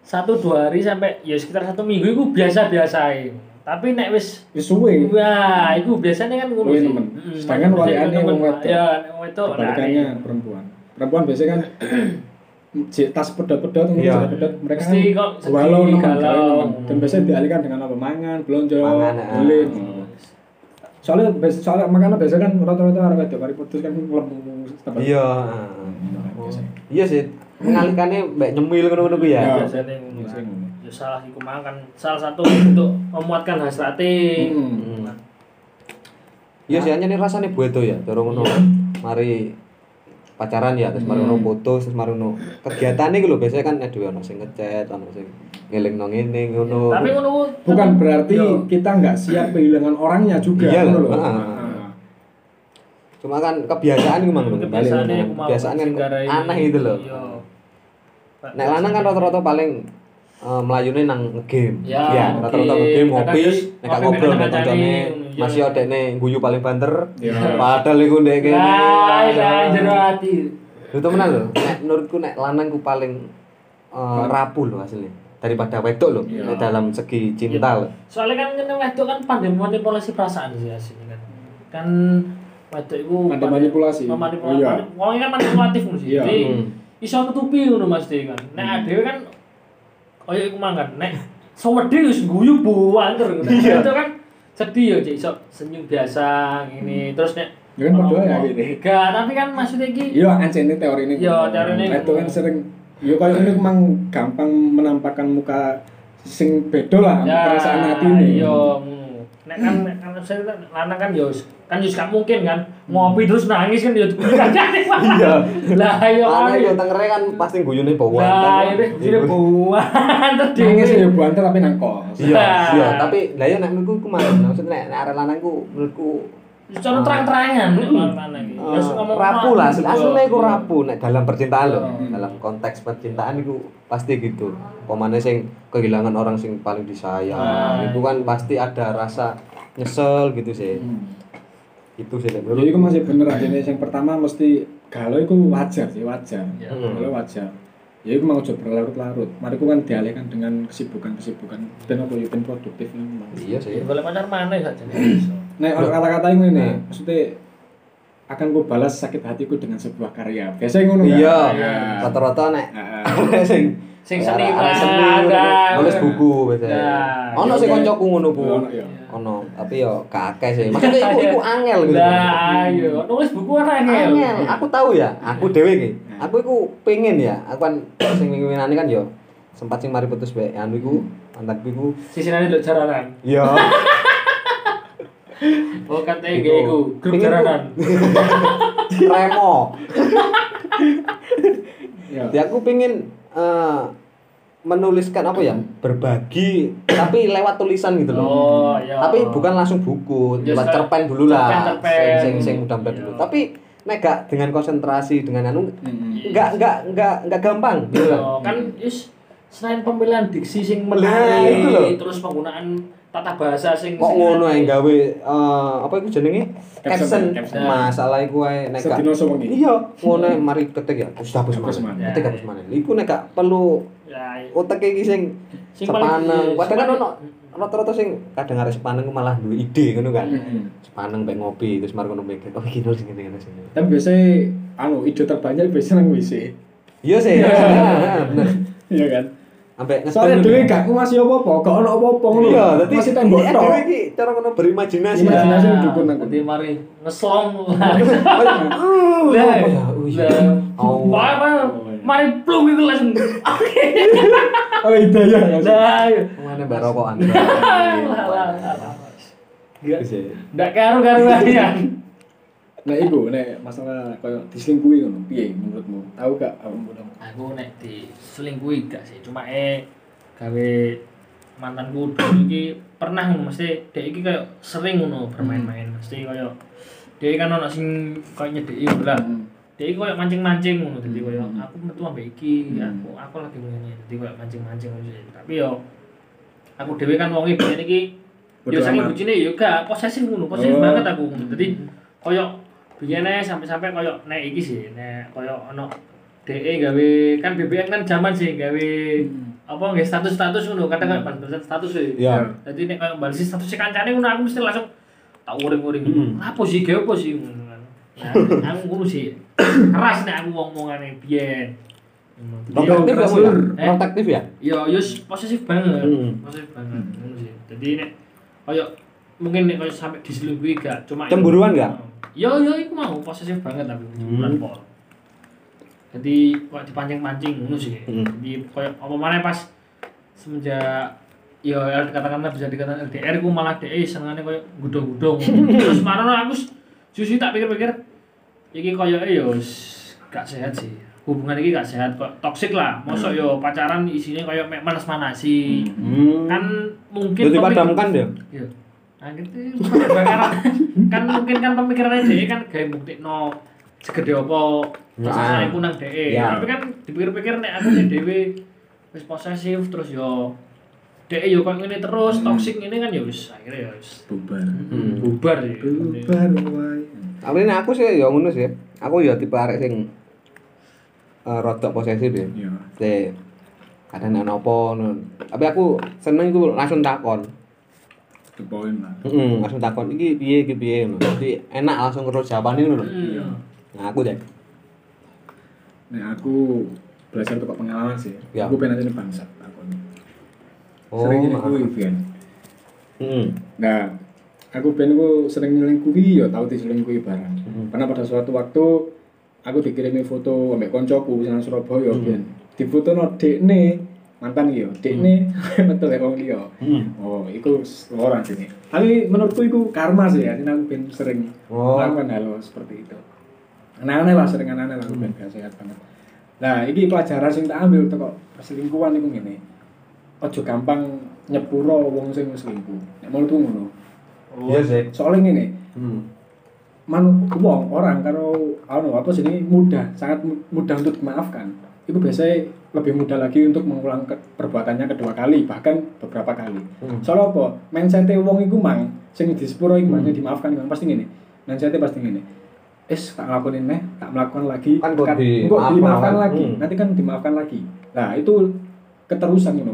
Speaker 3: satu dua hari sampai ya sekitar satu minggu itu biasa biasain tapi nek wis
Speaker 1: wis suwe
Speaker 3: wah itu biasanya kan ngono sih
Speaker 1: nemen.
Speaker 3: Mm,
Speaker 1: Sedangkan waliane wong wedok.
Speaker 3: ya nek wong wedok
Speaker 1: kebalikannya perempuan perempuan biasanya kan Jek tas pedot-pedot ngono
Speaker 2: Iya.
Speaker 1: pedot mereka
Speaker 3: Mesti
Speaker 1: kan
Speaker 3: kok sedih,
Speaker 1: walau nemen,
Speaker 3: galau.
Speaker 1: dan biasanya dialihkan dengan apa mangan belanja
Speaker 2: Mangan, ah.
Speaker 1: beli soalnya biasa- soalnya makanya biasanya kan rata-rata orang wedok mari putus kan lemu
Speaker 2: Iya. Oh. Iya sih. Mengalihkannya mbak nyemil ngono-ngono ku
Speaker 1: Iya.
Speaker 2: ya.
Speaker 3: biasanya ngono. Ya salah iku makan salah satu untuk memuatkan hasrate
Speaker 1: Hmm.
Speaker 2: Hmm. Iya sih hanya nih rasanya bueto ya, cara ngono. Mari pacaran ya, terus mari ngono putus, terus mari ngono. Kegiatane iku lho biasanya kan ada ono sing ngechat, ono sing ngelingno ngene ngono.
Speaker 3: tapi ngono
Speaker 1: bukan berarti
Speaker 3: yo,
Speaker 1: kita nggak siap kehilangan orangnya juga
Speaker 2: Iya
Speaker 1: loh.
Speaker 2: ah.
Speaker 1: Ah.
Speaker 2: Cuma kan kebiasaan iku mang
Speaker 3: mau
Speaker 2: Kebiasaan kan
Speaker 3: sing garai-
Speaker 2: aneh itu loh.
Speaker 3: iya.
Speaker 2: Nek lanang kan rata-rata paling uh, melayune nang game.
Speaker 3: Ya,
Speaker 2: Iya, rata-rata
Speaker 3: game.
Speaker 2: game ngopi, nek gak ngobrol
Speaker 3: kancane-kancane,
Speaker 2: kancane,
Speaker 3: iya.
Speaker 2: masih odekne guyu paling banter.
Speaker 1: Iya.
Speaker 2: Padahal iku ndek kene.
Speaker 3: Lah jero ati.
Speaker 2: Itu temenan lho. Nek menurutku nek lanang ku paling uh, rapuh lho aslinya daripada wedok lho nek dalam segi cinta lho.
Speaker 3: Soalnya kan ngene wedok kan pandai manipulasi perasaan sih aslinya kan. Kan wedok iku
Speaker 1: Pandai manipulasi.
Speaker 3: Memanipulasi.
Speaker 1: Oh, iya.
Speaker 3: Wong kan manipulatif ngono sih.
Speaker 1: Iya.
Speaker 3: Jadi
Speaker 2: Hmm.
Speaker 3: iso nutupi ngono Mas Dewi kan. Nek dhewe kan kaya iku mangkan nek sewedhi wis guyu banter ngono.
Speaker 1: Iya.
Speaker 3: Itu kan sedih ya iso senyum biasa ngene. Terus nek
Speaker 1: Ya kan padha ya gini.
Speaker 3: Gak, tapi kan maksudnya iki
Speaker 1: Iya, anjene teori ini.
Speaker 3: Iya, teori ini.
Speaker 1: Itu kan sering yo kayak ini emang gampang menampakkan muka sing beda lah perasaan hati ini.
Speaker 3: Iya. Nek kan nek kan saya kan lanang kan yo kan yo gak mungkin kan ngopi terus nangis kan yo
Speaker 2: Iya.
Speaker 3: Lah yo
Speaker 2: Lanang yo
Speaker 3: ayo.
Speaker 2: tengere kan pasti guyune bawaan.
Speaker 3: Lah ini buan
Speaker 1: Nangis
Speaker 3: terus
Speaker 1: ya banter tapi nang kos.
Speaker 2: Iya, iya, tapi lah ya nek menurutku ku mana? Maksudnya nek nek arek lanang ku menurutku
Speaker 3: Cara terang-terangan
Speaker 2: eh,
Speaker 3: Terus ngomong
Speaker 2: rapuh lah,
Speaker 3: rapuh.
Speaker 2: aslinya iku rapuh nek dalam percintaan loh.
Speaker 1: Hmm.
Speaker 2: Dalam konteks percintaan iku pasti gitu. Pemane sing kehilangan orang sing paling disayang,
Speaker 3: Ah.
Speaker 2: itu kan pasti ada rasa nyesel gitu sih.
Speaker 1: Hmm.
Speaker 2: Itu sih
Speaker 1: Jadi itu masih bener aja nih. Yang pertama mesti galau itu wajar sih wajar.
Speaker 3: Ya.
Speaker 2: Hmm.
Speaker 1: Galau wajar. Ya itu mau coba berlarut-larut. Mari ku kan dialihkan dengan kesibukan-kesibukan. Dan apa ya ben produktif memang.
Speaker 2: Iya sih.
Speaker 3: Ya boleh pacar mana ya jadi.
Speaker 1: Nah, kata-kata ini nih,
Speaker 2: Hmm.
Speaker 1: maksudnya akan ku balas sakit hatiku dengan sebuah karya. Biasanya ngono kan?
Speaker 2: Iya,
Speaker 1: Ya.
Speaker 2: rata-rata nek sing
Speaker 3: Sing
Speaker 2: seni
Speaker 3: dah.
Speaker 2: nulis buku biasanya.
Speaker 3: Dah.
Speaker 2: Ono sing kancaku ngono ku.
Speaker 1: Ono, iya.
Speaker 2: Ono, tapi yo kakek sih. Maksudnya iku iku angel gitu.
Speaker 3: Lah ayo nulis buku ana angel.
Speaker 2: Angel, aku tahu ya, aku dhewe iki. Aku iku pengen ya, aku kan sing wingi-winane kan yo sempat sing mari putus bae anu iku mantanku iku.
Speaker 3: Sisinane nduk jaranan.
Speaker 2: Iya.
Speaker 3: Oh katanya
Speaker 2: Iku.
Speaker 3: kayak iku, grup
Speaker 2: Pengen
Speaker 3: jaranan.
Speaker 2: Remo.
Speaker 1: Iya.
Speaker 2: Jadi aku pengen eh, menuliskan apa ya? Berbagi tapi lewat tulisan gitu loh.
Speaker 3: Oh, iya.
Speaker 2: Tapi bukan langsung buku,
Speaker 3: Ya,
Speaker 2: lewat
Speaker 3: suka-
Speaker 2: cerpen dulu lah. Sing sing mudah-mudah dulu. Tapi nek gak dengan konsentrasi dengan anu
Speaker 1: Hmm.
Speaker 2: enggak enggak enggak enggak gampang gitu
Speaker 3: Iya,
Speaker 2: kan.
Speaker 3: is selain pemilihan diksi sing menarik,
Speaker 2: itu loh.
Speaker 3: terus penggunaan tata bahasa sing
Speaker 2: Kok ngono yang gawe eh, apa iku jenenge?
Speaker 1: Caption.
Speaker 2: Masalah iku ae nek gak
Speaker 1: Sedino sewengi.
Speaker 2: Iya, ngono ae, mari ketik ya. Terus hapus mana? Ketik hapus mana? Iku nek gak perlu
Speaker 3: Ya, iya.
Speaker 2: otak iki sing sepaneng.
Speaker 3: iya,
Speaker 2: Padahal kan ono rata-rata sing kadang arek sepaneng malah duwe ide ngono kan. Sepaneng mbek ngopi terus mari ngono mikir, oh iki nulis ngene ngene sini.
Speaker 1: Tapi biasanya anu ide terbanyak biasanya nang WC.
Speaker 2: Iya sih.
Speaker 1: Iya.
Speaker 2: Bener.
Speaker 1: Iya kan?
Speaker 2: sampai
Speaker 1: soalnya dewi gak aku masih apa apa gak ono apa
Speaker 2: apa ngono
Speaker 1: masih tembok tok.
Speaker 2: dewi iki cara ngono berimajinasi
Speaker 1: imajinasi. Dukun nang
Speaker 3: dadi mari ngeslong. Lah mari plung itu oh, lah oke
Speaker 1: oh itu ya
Speaker 2: mana barokokan
Speaker 3: lah
Speaker 2: enggak
Speaker 3: karo-karo aja
Speaker 1: Nah iku nek masalah koyo diselingkuhi ngono, piye menurutmu? Tahu gak menurutmu?
Speaker 3: Aku nek diselingkuhi gak sih, cuma eh gawe mantanku dulu iki pernah ngono mesti dek iki kayak sering ngono bermain-main. Mesti kayak dia kan ono sing kayak nyedeki lah.
Speaker 1: Hmm.
Speaker 3: Dia iki kayak mancing-mancing ngono dadi kayak
Speaker 1: Hmm.
Speaker 3: aku metu ambek iki,
Speaker 1: Hmm.
Speaker 3: aku aku lagi ngene. Dadi kayak mancing-mancing ngono. Tapi yo aku dhewe kan wong iki iki yo saking
Speaker 1: amat.
Speaker 3: bujine yo gak posesif ngono, posesif
Speaker 1: Oh.
Speaker 3: banget aku. Dadi koyo biyen ae sampai-sampai koyo nek iki sih, nek koyo ono DE gawe kan BBM kan zaman sih gawe apa nggih status-status ngono, kadang kan balas status sih.
Speaker 2: Iya.
Speaker 3: Jadi nek koyo balas status kancane ngono aku mesti langsung tak uring-uring.
Speaker 2: Hmm.
Speaker 3: Apa sih gawe apa sih ngono kan. Nah, aku ngono sih. Keras nek aku ngomongane biyen.
Speaker 2: Protektif
Speaker 1: Iya,
Speaker 2: ya?
Speaker 3: Eh?
Speaker 2: Protektif ya?
Speaker 3: Yo yo posesif banget.
Speaker 2: Hmm.
Speaker 3: Posesif banget. Ngono sih. Jadi nek koyo mungkin nek koyo sampai diselingkuhi gak cuma
Speaker 2: Cemburuan gak?
Speaker 3: Yo yo iku mau posesif banget tapi cemburuan
Speaker 2: Hmm.
Speaker 3: pol. Jadi kok dipancing-pancing ngono sih.
Speaker 2: Hmm.
Speaker 3: Jadi koyo apa mana pas semenjak yo katakanlah bisa dikatakan LDR ku malah DE senengane koyo gudong-gudong. Terus marono aku s- justru tak pikir-pikir iki koyo yo gak sehat sih. Hubungan iki gak sehat kok toksik lah. Mosok yo pacaran isinya mek manas-manasi.
Speaker 2: Hmm.
Speaker 3: Kan mungkin pemik-
Speaker 2: padamkan dia.
Speaker 3: Iya. Nah, gitu. Bakaran kan mungkin kan pemikirannya DE kan gawe buktikno segede apa
Speaker 2: Ya.
Speaker 3: posesif ku nang DE.
Speaker 2: Ya.
Speaker 3: Tapi kan dipikir-pikir nek aku nek dhewe wis posesif terus yo DE yo kok ngene terus toksik ini kan ya wis akhirnya ya wis
Speaker 1: bubar
Speaker 2: Hmm.
Speaker 3: bubar ya.
Speaker 1: bubar wae
Speaker 2: Tapi nek aku sih ya ngono sih. Aku ya tipe arek sing eh rodok posesif ya.
Speaker 1: iya
Speaker 2: Sih. Kadang ana apa ngono. Tapi aku seneng iku langsung takon.
Speaker 1: Point lah
Speaker 2: Heeh, langsung takon iki piye iki piye ngono. Jadi enak langsung terus jawabane ngono. lho.
Speaker 1: iya
Speaker 3: Hmm.
Speaker 2: Nah, aku deh.
Speaker 1: Nah, aku belajar untuk pengalaman sih.
Speaker 2: Ya.
Speaker 1: Aku pengen aja bangsa aku.
Speaker 2: Oh,
Speaker 1: sering
Speaker 2: maaf.
Speaker 1: nyelingkuhi kan.
Speaker 2: Heeh.
Speaker 1: Nah, aku pengen aku sering nyelingkuhi ya tahu diselingkuhi barang.
Speaker 2: Hmm.
Speaker 1: Karena pada suatu waktu aku dikirimi foto ambek koncoku nang Surabaya
Speaker 2: Hmm.
Speaker 1: ben. Di foto no dekne mantan yo, dekne metu lek wong liya.
Speaker 2: Hmm.
Speaker 1: Oh, itu orang sini. Tapi menurutku itu karma sih ya, ini aku ben sering
Speaker 2: Oh.
Speaker 1: melakukan hal seperti itu. Aneh-aneh lah, sering aneh-aneh lah, aku ben gak sehat banget. Nah, ini pelajaran sing tak ambil teko perselingkuhan iku ngene. Ojo gampang nyepuro wong sing selingkuh. Nek menurutku ngono.
Speaker 2: Iya sih.
Speaker 1: Soalnya ngene,
Speaker 2: Hmm.
Speaker 1: man wong orang karo anu apa sih ini mudah, sangat mu- mudah untuk dimaafkan. Itu biasanya lebih mudah lagi untuk mengulang ke- perbuatannya kedua kali, bahkan beberapa kali.
Speaker 2: Hmm.
Speaker 1: Soalnya apa? Mindset wong iku mang sing di sepuro iku mang sing dimaafkan mang, pasti ngene. Mindset pasti ngene. Es tak ngelakuin neh, tak melakukan lagi.
Speaker 2: Kan kok
Speaker 1: Kan-
Speaker 2: dimaafkan kan?
Speaker 1: lagi.
Speaker 2: Hmm.
Speaker 1: Nanti kan dimaafkan lagi. Nah, itu keterusan gitu.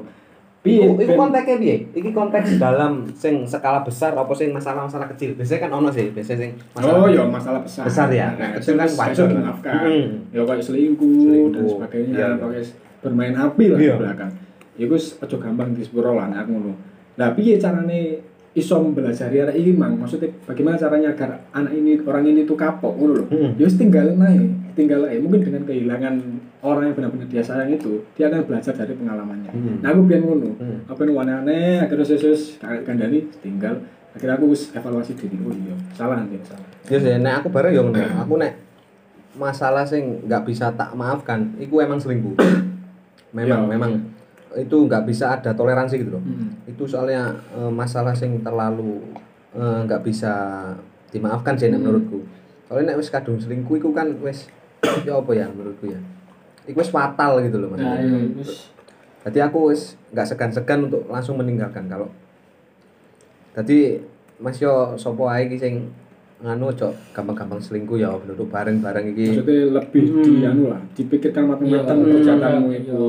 Speaker 1: Piye?
Speaker 2: Iku, iku
Speaker 1: Ben-
Speaker 2: konteksnya piye? Iki konteks dalam sing skala besar apa sing masalah-masalah kecil? Biasanya kan ono sih, biasanya sing
Speaker 1: Oh ya masalah besar.
Speaker 2: Besar ya?
Speaker 1: Nah,
Speaker 2: Kecil kan wajar lah.
Speaker 1: dimaafkan.
Speaker 2: Hmm.
Speaker 1: Ya kayak selingkuh, dan sebagainya,
Speaker 2: Iya.
Speaker 1: pakai bermain api lah
Speaker 2: Iya.
Speaker 1: di belakang. Ya gue aja gampang disepuro lah aku ngono. Nah, piye carane iso belajari arek iki mang? Maksudnya bagaimana caranya agar anak ini orang ini tuh kapok ngono loh.
Speaker 2: Hmm.
Speaker 1: Ya wis tinggalin aja, tinggal aja. Mungkin dengan kehilangan orang yang benar-benar dia sayang itu, dia akan belajar dari pengalamannya.
Speaker 2: Hmm.
Speaker 1: Nah, aku biar ngono.
Speaker 2: Hmm.
Speaker 1: Apa yang aneh-aneh, akhirnya sesus kandani tinggal. Akhirnya aku evaluasi diri. Oh iya, salah nanti salah.
Speaker 2: Ya sih, nek aku bareng ya. Aku nek masalah sing nggak bisa tak maafkan, iku emang selingkuh. Memang,
Speaker 1: Iya.
Speaker 2: memang itu nggak bisa ada toleransi gitu loh.
Speaker 1: Hmm.
Speaker 2: Itu soalnya eh, masalah sing terlalu eh, nggak bisa dimaafkan sih
Speaker 1: Hmm.
Speaker 2: menurutku. Soalnya nek wis kadung selingkuh iku kan wis ya apa ya menurutku ya. Iku wis fatal gitu loh
Speaker 3: Nah,
Speaker 2: maksudnya.
Speaker 3: iya, wis
Speaker 2: Jadi aku wis nggak segan-segan untuk langsung meninggalkan kalau Jadi Mas yo sopo ae iki sing nganu aja gampang-gampang selingkuh ya duduk bareng-bareng iki.
Speaker 1: maksudnya lebih di
Speaker 2: Hmm.
Speaker 1: anu lah dipikirkan matang-matang
Speaker 3: Iya,
Speaker 1: perjalananmu
Speaker 3: iya.
Speaker 1: itu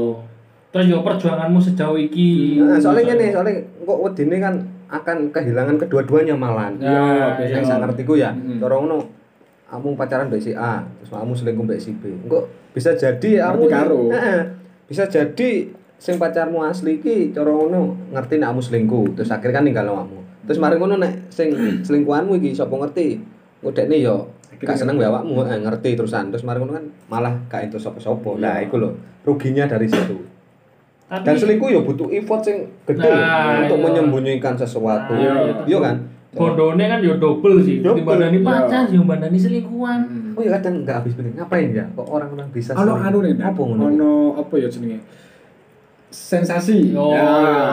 Speaker 3: Terus yo perjuanganmu sejauh iki.
Speaker 2: Nah, soalnya ngene, soalnya kok wedine kan akan kehilangan kedua-duanya malahan.
Speaker 3: Ya,
Speaker 2: Yang
Speaker 3: iya.
Speaker 2: saya ngerti ku ya,
Speaker 1: Hmm.
Speaker 2: cara ngono kamu pacaran mbek si A, terus kamu selingkuh mbek si B. Engko bisa jadi kamu
Speaker 1: karo.
Speaker 2: Heeh. bisa jadi sing pacarmu asli iki cara ngono ngerti nek kamu selingkuh, terus akhirnya kan ninggal kamu. Terus mari ngono nek sing selingkuhanmu iki sapa ngerti? Engko dekne yo gak seneng mbek awakmu, ngerti terusan. Terus mari ngono kan malah gak entuk sapa-sapa. Nah,
Speaker 1: Iya.
Speaker 2: iku lho, ruginya dari situ.
Speaker 3: Tapi
Speaker 2: Dan selingkuh ya butuh effort sing gede
Speaker 3: Nah,
Speaker 2: untuk
Speaker 3: iya.
Speaker 2: menyembunyikan sesuatu.
Speaker 3: Nah,
Speaker 1: iya.
Speaker 2: Iya kan?
Speaker 3: bondone kan yo double sih.
Speaker 2: Double,
Speaker 3: Dibandani
Speaker 1: iya.
Speaker 3: pacar yo bandani selingkuhan.
Speaker 1: Hmm.
Speaker 2: Oh ya kadang nggak habis pikir ngapain ya? Kok orang-orang bisa
Speaker 1: ono anu nih
Speaker 2: Apa ngono?
Speaker 1: ono apa ya jenenge sensasi
Speaker 3: Oh,
Speaker 1: ya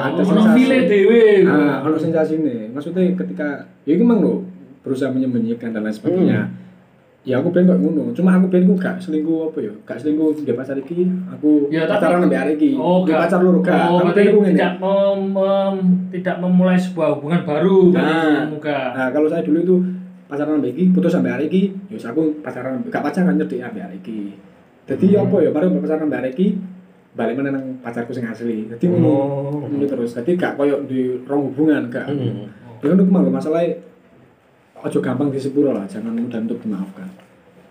Speaker 1: ada
Speaker 3: ono
Speaker 1: sensasi
Speaker 3: file dhewe.
Speaker 1: ah ono sensasi nih maksudnya ketika ya itu emang lo berusaha menyembunyikan dan lain sebagainya ya aku pengen kok ngono cuma aku pengen gak selingkuh apa ya gak selingkuh dia pacar iki aku
Speaker 3: Ya,
Speaker 1: pacaran sampai hari iki
Speaker 3: Oh, gak.
Speaker 1: pacar loro gak
Speaker 3: Oh,
Speaker 1: aku pengen
Speaker 3: tidak mem, mem- tidak memulai sebuah hubungan baru
Speaker 1: Nah. Nah, kalau saya dulu itu pacaran sampai iki, putus sampai hari iki, ya aku pacaran gak pacaran nyedek sampai hari iki. Jadi
Speaker 2: Hmm.
Speaker 1: apa ya, baru pacaran sampai hari iki, balik mana nang pacarku sing asli. Jadi ngono.
Speaker 2: Oh.
Speaker 1: Ngono terus. Jadi gak koyo di rong hubungan gak.
Speaker 2: Hmm.
Speaker 1: Ya kan malu masalahnya ojo gampang disepuro lah, jangan mudah untuk dimaafkan.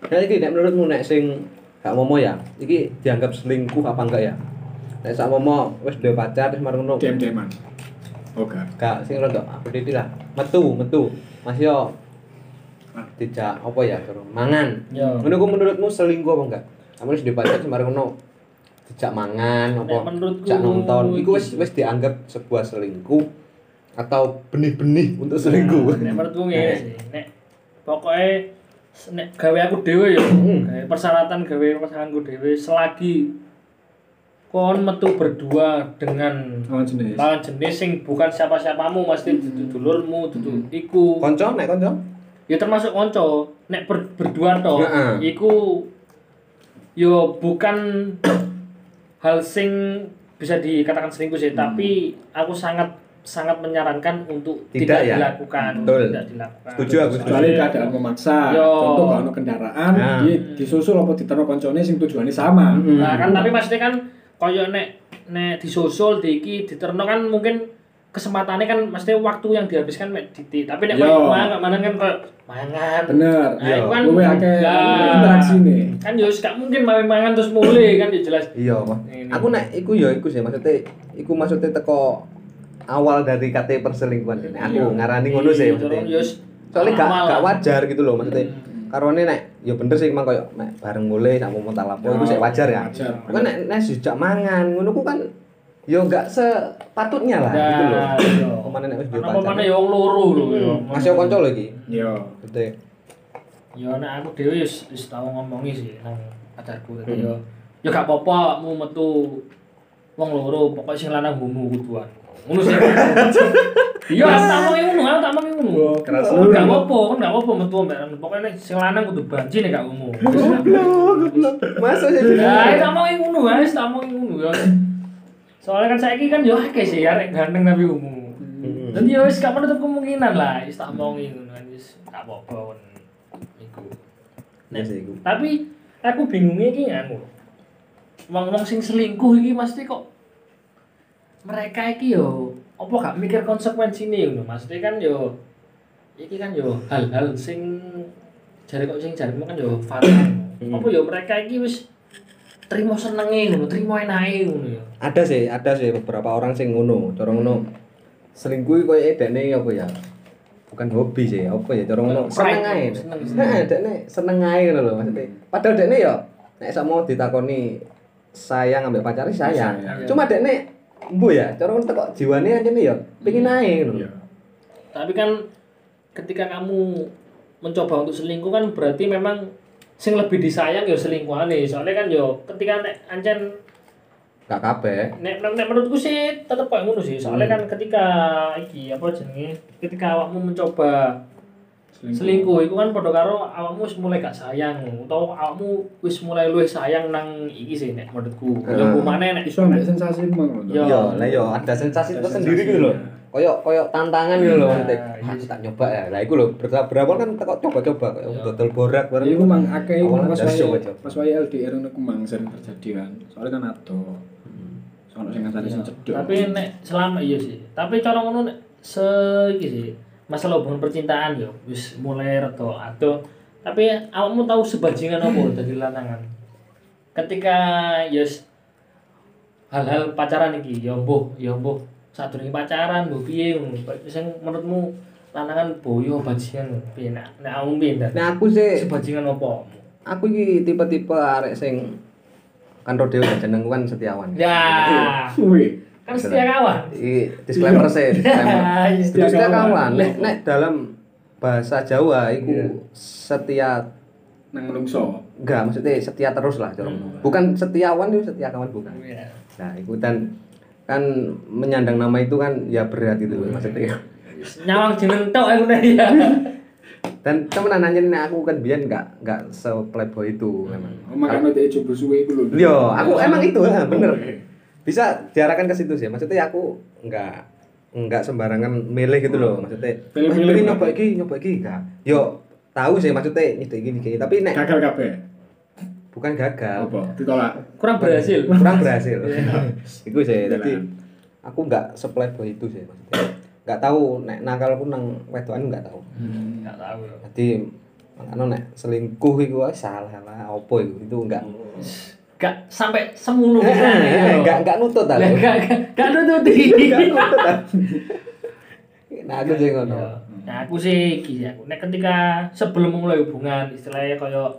Speaker 2: Nah iki nek menurutmu nek sing gak momo ya iki dianggap selingkuh apa enggak ya? Nek sak momo wis duwe pacar terus marung ngono.
Speaker 1: Dem deman. Oke.
Speaker 2: gak sing rada aku titik lah. Metu metu. Masih yo tidak apa ya terus mangan. Ngono ku menurutmu selingkuh apa enggak? Kamu wis duwe pacar terus marung ngono. Dijak mangan apa? Dijak nonton. Iku wis wis dianggap sebuah selingkuh atau benih-benih untuk selingkuh
Speaker 3: Nek menurutku ngene sih. Nek pokoke nek gawe aku dhewe ya,
Speaker 2: Hmm.
Speaker 3: gawe persyaratan gawe pasanganku dhewe selagi kon metu berdua dengan
Speaker 1: Lawan jenis.
Speaker 3: lawan jenis sing bukan siapa-siapamu mesti dudu dulurmu dudu iku
Speaker 2: konco nek konco
Speaker 3: ya termasuk konco nek ber, berdua toh
Speaker 2: Heeh.
Speaker 3: iku yo bukan hal sing bisa dikatakan selingkuh sih tapi aku sangat sangat menyarankan untuk
Speaker 2: Tidak
Speaker 3: tidak,
Speaker 2: ya?
Speaker 3: dilakukan
Speaker 2: Betul.
Speaker 3: tidak dilakukan
Speaker 2: Setuju aku, setuju.
Speaker 1: kecuali keadaan memaksa
Speaker 3: Yo.
Speaker 1: contoh kalau ono kendaraan
Speaker 2: Nah.
Speaker 1: dia disusul apa ditaruh koncone sing tujuannya sama
Speaker 2: Hmm.
Speaker 3: Nah, kan tapi maksudnya kan koyo nek nek disusul diki diterno kan mungkin kesempatannya kan mesti waktu yang dihabiskan mek diti tapi nek
Speaker 1: Yo.
Speaker 3: koyo mangan mangan kan koyo mangan
Speaker 1: bener
Speaker 3: Nah, itu kan
Speaker 1: luwe akeh
Speaker 3: Lah.
Speaker 1: interaksi nih
Speaker 3: kan yo gak mungkin main mangan terus mulai kan ya jelas
Speaker 2: iya aku nek iku ya iku sih maksudnya iku maksudnya teko awal dari kate perselingkuhan ini aku
Speaker 1: Iya.
Speaker 2: ngarani ngono sih
Speaker 3: Iya,
Speaker 2: maksudnya soalnya gak gak
Speaker 3: lah.
Speaker 2: wajar gitu loh maksudnya
Speaker 3: Hmm.
Speaker 2: karone nek ya bener sih emang koyo nek bareng mulai sak mau tak lapo iku sih wajar ya kan nek nek sejak mangan ngono ku kan yo gak sepatutnya lah
Speaker 3: Nah,
Speaker 2: gitu loh
Speaker 3: iya.
Speaker 2: Pemane nek wis
Speaker 3: pemane
Speaker 2: pacar
Speaker 3: yo wong loro lho yo.
Speaker 2: masih kanca lho iki
Speaker 1: yo
Speaker 2: betul
Speaker 3: Yo nek aku dhewe wis wis tau ngomongi sih nang pacarku tadi
Speaker 2: Hmm.
Speaker 3: yo. Yo gak apa-apa mu metu wong loro, pokoknya sing lanang homo kuduan. Ngono sih. Iya, aku tak mau ngono, aku tak mau ngono.
Speaker 1: keras
Speaker 3: Oh,
Speaker 1: lu
Speaker 3: Gak apa-apa, kan gak apa-apa metu mbak. Pokoknya nek sing lanang kudu banci nek gak homo.
Speaker 2: masuk sih
Speaker 3: Ya, tak mau ngono, wis tak mau ngono yo. Soalnya kan saiki kan yo akeh sih arek ganteng tapi homo.
Speaker 2: Hmm.
Speaker 3: Dan ya wis gak menutup kemungkinan lah, wis tak omongi ngono kan wis gak apa-apa kon iku.
Speaker 2: Iya sih iku
Speaker 3: Tapi aku bingungnya iki anu. Wong-wong sing selingkuh iki mesti kok mereka iki yo apa gak mikir konsekuensine ngono. Maksudnya kan yo iki kan yo hal-hal sing jare kok sing jaremu kan yo fatal.
Speaker 2: Hmm.
Speaker 3: Apa yo mereka iki wis terima senenge ngono, terima enake ngono yo.
Speaker 2: ada sih ada sih beberapa orang sing ngono cara ngono selingkuh koyo edene apa ya bukan hobi sih apa ya cara ngono seneng ae
Speaker 3: seneng.
Speaker 2: heeh dekne seneng ae ngono lho maksudnya padahal dekne ya nek sama ditakoni sayang ambek pacare sayang
Speaker 1: Sayang.
Speaker 2: cuma dekne mbu ya cara ngono kok jiwane anjene ya pengin ae ngono
Speaker 1: Iya.
Speaker 3: Tapi kan ketika kamu mencoba untuk selingkuh kan berarti memang sing lebih disayang ya selingkuhane. Soalnya kan yo ketika nek ancen
Speaker 2: gak kabeh
Speaker 3: nek, nek, nek menurutku sih tetep kayak ngono sih. Soalnya kan ketika iki apa jenenge? Ketika awakmu mencoba selingkuh itu kan padha karo awakmu wis mulai gak sayang utawa awakmu wis mulai luwih sayang nang iki sih nek menurutku. Ya
Speaker 2: Heeh.
Speaker 3: mana nek
Speaker 1: iso ambek sensasi emang
Speaker 3: Yo.
Speaker 2: yo lah yo ada sensasi tersendiri gitu loh
Speaker 1: sensasinya.
Speaker 2: koyo koyo tantangan gitu loh
Speaker 3: Nah,
Speaker 2: nanti aku
Speaker 3: sih.
Speaker 2: tak nyoba ya lah iku lho ber- berawal kan teko coba-coba koyo
Speaker 3: Iya.
Speaker 2: dodol borak bareng
Speaker 1: Iku mang akeh pas wae
Speaker 2: coba-coba.
Speaker 1: pas wae LDR ngono ku mang sering terjadi kan. Soalnya kan ado. Soalnya sing ngatasi sing cedok.
Speaker 3: tapi nek selama iya sih tapi cara ngono nek se iki sih masalah hubungan percintaan yo wis mulai rada ado tapi awakmu tahu sebajingan apa dari lanangan? Ketika yes hal-hal pacaran iki yo mbuh yo mbuh sadurunge pacaran mbuh piye sing menurutmu lanangan boyo bajingan piye? Nek nek awakmu piye
Speaker 2: nah aku sih
Speaker 3: sebajingan apa
Speaker 2: aku iki tipe-tipe arek sing kan rodeo jenengku kan setiawan.
Speaker 3: Ya.
Speaker 1: Wih.
Speaker 3: Kan setia kawan
Speaker 2: iki disclaimer sih disclaimer
Speaker 3: Setia kawan.
Speaker 2: nek nek dalam bahasa Jawa iku
Speaker 1: Iya.
Speaker 2: setia
Speaker 1: Nang menungso.
Speaker 2: enggak maksudnya setia terus lah cara
Speaker 3: Hmm.
Speaker 2: bukan setiawan itu setia kawan bukan
Speaker 3: Iya.
Speaker 2: nah itu dan kan menyandang nama itu kan ya berat gitu loh maksudnya
Speaker 3: nyawang jeneng tok aku nek ya
Speaker 2: dan temenan nanya nih aku kan biar nggak nggak se-playboy itu memang
Speaker 1: Oh, makanya dia coba suwe itu lho.
Speaker 2: Yo, aku emang itu, ha, bener.
Speaker 1: Oke.
Speaker 2: Bisa diarahkan ke situ sih. Maksudnya aku nggak nggak sembarangan milih gitu loh. Maksudnya,
Speaker 1: Pilih-pilih.
Speaker 2: "Wah, pengen nyoba iki, nyoba iki enggak. Yo, tahu sih maksudnya ini gini gini, tapi nek
Speaker 1: Gagal kabeh.
Speaker 2: bukan gagal,
Speaker 1: Apa? Ditolak.
Speaker 3: kurang berhasil
Speaker 2: kurang berhasil.
Speaker 3: Iya.
Speaker 2: Iku sih, jadi aku nggak se-playboy itu sih maksudnya. Nggak tahu nek nakal pun nang wedokan nggak tahu.
Speaker 3: nggak tahu ya
Speaker 2: Jadi Makanya nek selingkuh iku wah salah lah opo iku itu enggak
Speaker 3: Gak sampai semulu
Speaker 2: Eh, eh, eh, enggak enggak nutut ta.
Speaker 3: Lah gak gak gak nututi.
Speaker 2: Enggak nutut. Nah aku sih ngono.
Speaker 3: Iya. Nah, aku sih iki aku nek ketika sebelum mulai hubungan istilahnya kaya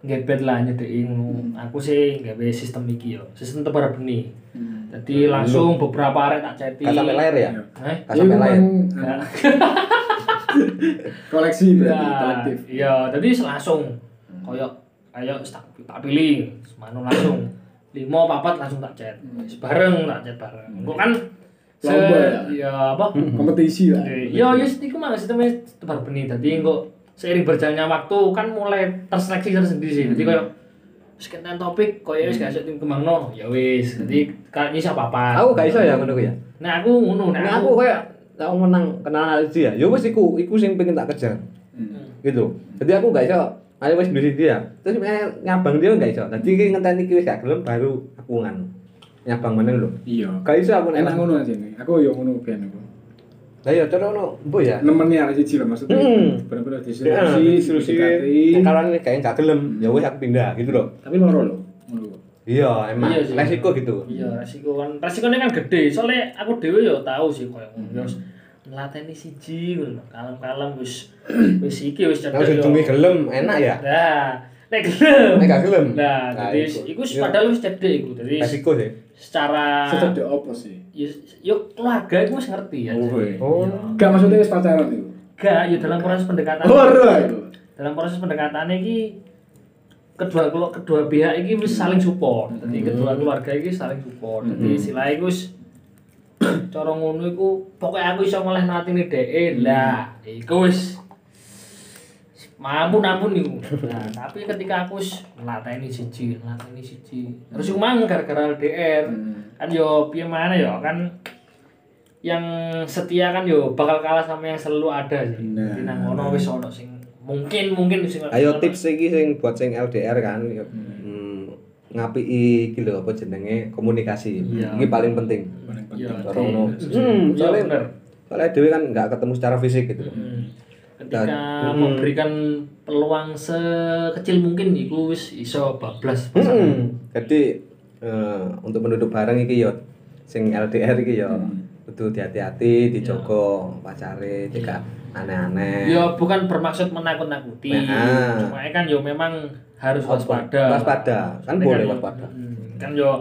Speaker 3: ngebet lah nyedeki ngono. Aku sih gawe sistem iki yo, sistem tebar benih. Jadi langsung beberapa arek tak chatting.
Speaker 2: Gak sampai lahir ya?
Speaker 3: Eh?
Speaker 2: Gak sampai
Speaker 1: Iya,
Speaker 2: lahir.
Speaker 3: Gak.
Speaker 1: koleksi berarti
Speaker 3: Ya,
Speaker 1: kolektif
Speaker 3: Iya, jadi langsung kaya ayo tak, tak pilih, semanu langsung. Lima papat langsung tak chat. Bareng tak chat bareng. Engko kan se
Speaker 1: Lomba ya?
Speaker 3: ya apa?
Speaker 1: kompetisi lah
Speaker 3: Iya, ya iku mah sistemnya tebar benih. Dadi engko seiring berjalannya waktu kan mulai terseleksi tersendiri sih. Jadi koyo sekian topik koyo wis gak iso kembangno, ya wis. Jadi kan nyisa apa-apa.
Speaker 2: Aku gak iso ya ngono ku ya.
Speaker 3: Nah, aku ngono, nah
Speaker 2: aku kayak aku menang kenalan Aldi ya. Ya wis iku iku sing pengen tak kejar.
Speaker 1: Hmm.
Speaker 2: Gitu. Jadi aku gak iso ayo wis duwe dia. Terus eh, ngabang dia gak iso. Dadi iki ngenteni iki wis gak gelem baru aku ngan. Nyabang meneh lho.
Speaker 1: iya
Speaker 2: Gak iso aku nek
Speaker 1: enak ngono aja nih aku yo ngono biyen aku
Speaker 2: Lah ya cara ngono, mbok ya.
Speaker 1: nemeni arek siji lah maksudnya
Speaker 2: Hmm.
Speaker 1: bener-bener
Speaker 2: Ya,
Speaker 1: diskusi.
Speaker 2: diskusi Kalau ini kayak gak gelem, ya wis aku pindah gitu loh.
Speaker 1: tapi loro lho
Speaker 2: Iya, emang
Speaker 3: Iya sih.
Speaker 2: resiko gitu.
Speaker 3: Iya, resiko kan resikonya kan gede. Soalnya aku dhewe yo tahu sih koyo ngono. Yo melateni siji ngono. Kalem-kalem wis wis iki wis
Speaker 2: Kalau
Speaker 3: cedek yo.
Speaker 2: ujung gelem enak ya.
Speaker 3: Nah, nek gelem.
Speaker 2: Nek gak gelem.
Speaker 3: Nah,
Speaker 2: Nah,
Speaker 3: jadi
Speaker 2: iku.
Speaker 3: iku
Speaker 2: Iya.
Speaker 3: padahal wis cedek iku. Jadi
Speaker 2: Resiko sih.
Speaker 3: secara
Speaker 1: secedek apa sih
Speaker 3: yo, yo keluarga iku wis ngerti ya.
Speaker 1: Oh, iya.
Speaker 2: Oh.
Speaker 1: gak maksudnya wis pacaran itu
Speaker 3: Gak, yo dalam proses pendekatan.
Speaker 1: lah itu
Speaker 3: dalam proses pendekatan iki kedua kedua pihak iki wis saling support. Jadi kedua keluarga iki saling support. Jadi istilahnya iku wis cara ngono iku pokoknya aku iso ngoleh natine dhek lah iku wis mampu nampun iku. Nah, tapi ketika aku wis nglateni siji, nglateni siji. Terus iku mang gara-gara LDR. Kan yo piye mana yo kan yang setia kan yo bakal kalah sama yang selalu ada sih.
Speaker 1: Nah.
Speaker 3: Jadi nang ngono wis ono sing mungkin mungkin sing
Speaker 2: Ayo tips iki sing buat sing LDR kan. ya, Hmm, ngapiki iki lho apa jenenge komunikasi.
Speaker 3: Iya.
Speaker 2: Ini paling penting.
Speaker 1: paling
Speaker 3: Iya,
Speaker 1: penting
Speaker 2: Cara ngono.
Speaker 3: iya,
Speaker 2: Hmm,
Speaker 3: iya,
Speaker 2: soalnya
Speaker 3: bener.
Speaker 2: soalnya dewe kan nggak ketemu secara fisik gitu.
Speaker 3: Hmm. Ketika
Speaker 2: Dan-
Speaker 3: memberikan peluang sekecil mungkin iku wis iso bablas pasangan.
Speaker 2: Hmm. Jadi eh, untuk penduduk bareng iki yo sing LDR iki yo kudu hati-hati dijogo pacare jika aneh-aneh.
Speaker 3: Ya bukan bermaksud menakut-nakuti.
Speaker 2: Nah.
Speaker 3: Cuma kan yo memang harus waspada.
Speaker 2: Waspada. Kan
Speaker 3: Soalnya
Speaker 2: boleh
Speaker 3: yo-
Speaker 2: waspada.
Speaker 3: Hmm, Kan yo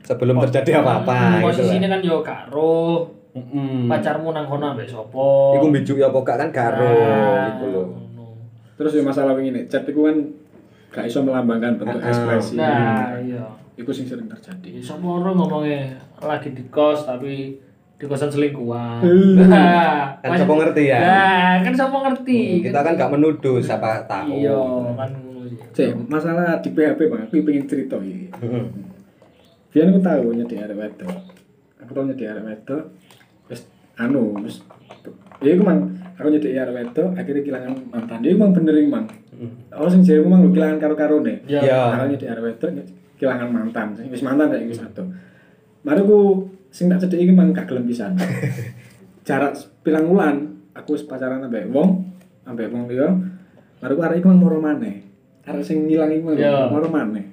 Speaker 2: Sebelum terjadi apa-apa
Speaker 3: Hmm,
Speaker 2: gitu
Speaker 3: Posisinya
Speaker 2: lah.
Speaker 3: kan yo gak roh
Speaker 2: Mm-mm.
Speaker 3: pacarmu nang kono ambek sapa.
Speaker 2: Iku mbijuk ya apa gak kan karo
Speaker 3: Nah,
Speaker 2: gitu loh.
Speaker 1: terus ya masalah ini chat itu kan gak iso melambangkan bentuk
Speaker 2: Ah, ah.
Speaker 1: ekspresi
Speaker 3: Nah, iya.
Speaker 1: itu sing sering terjadi
Speaker 3: Ya sama orang ngomongnya lagi di kos tapi di kosan selingkuhan.
Speaker 1: Hmm.
Speaker 3: Nah,
Speaker 2: Kan siapa ngerti ya?
Speaker 3: Nah, kan siapa ngerti.
Speaker 2: Kita kan gak menuduh siapa tahu.
Speaker 3: Iya, kan ngono sih.
Speaker 1: Cek, masalah di PHP bang, aku pengen cerita.
Speaker 2: Heeh.
Speaker 1: Biar aku tahu nyedi arek wedok. Aku tahu nyedi arek wedok. Wis anu, wis ya aku mang aku nyedi arek wedok akhirnya kehilangan mantan. Dia emang bener emang. Oh sing jare mang lho kehilangan karo-karone.
Speaker 3: Ya.
Speaker 2: Iya.
Speaker 1: Aku nyedi arek wedok kehilangan mantan. Wis mantan kayak wis satu. Mari aku sing tak cedek iki mang gak gelem pisan. Jarak pilang wulan aku wis pacaran ambek wong, ambek wong liya. Aku arek iku mang moro maneh. Arek sing ngilang iku mang
Speaker 3: Iya.
Speaker 1: moro maneh.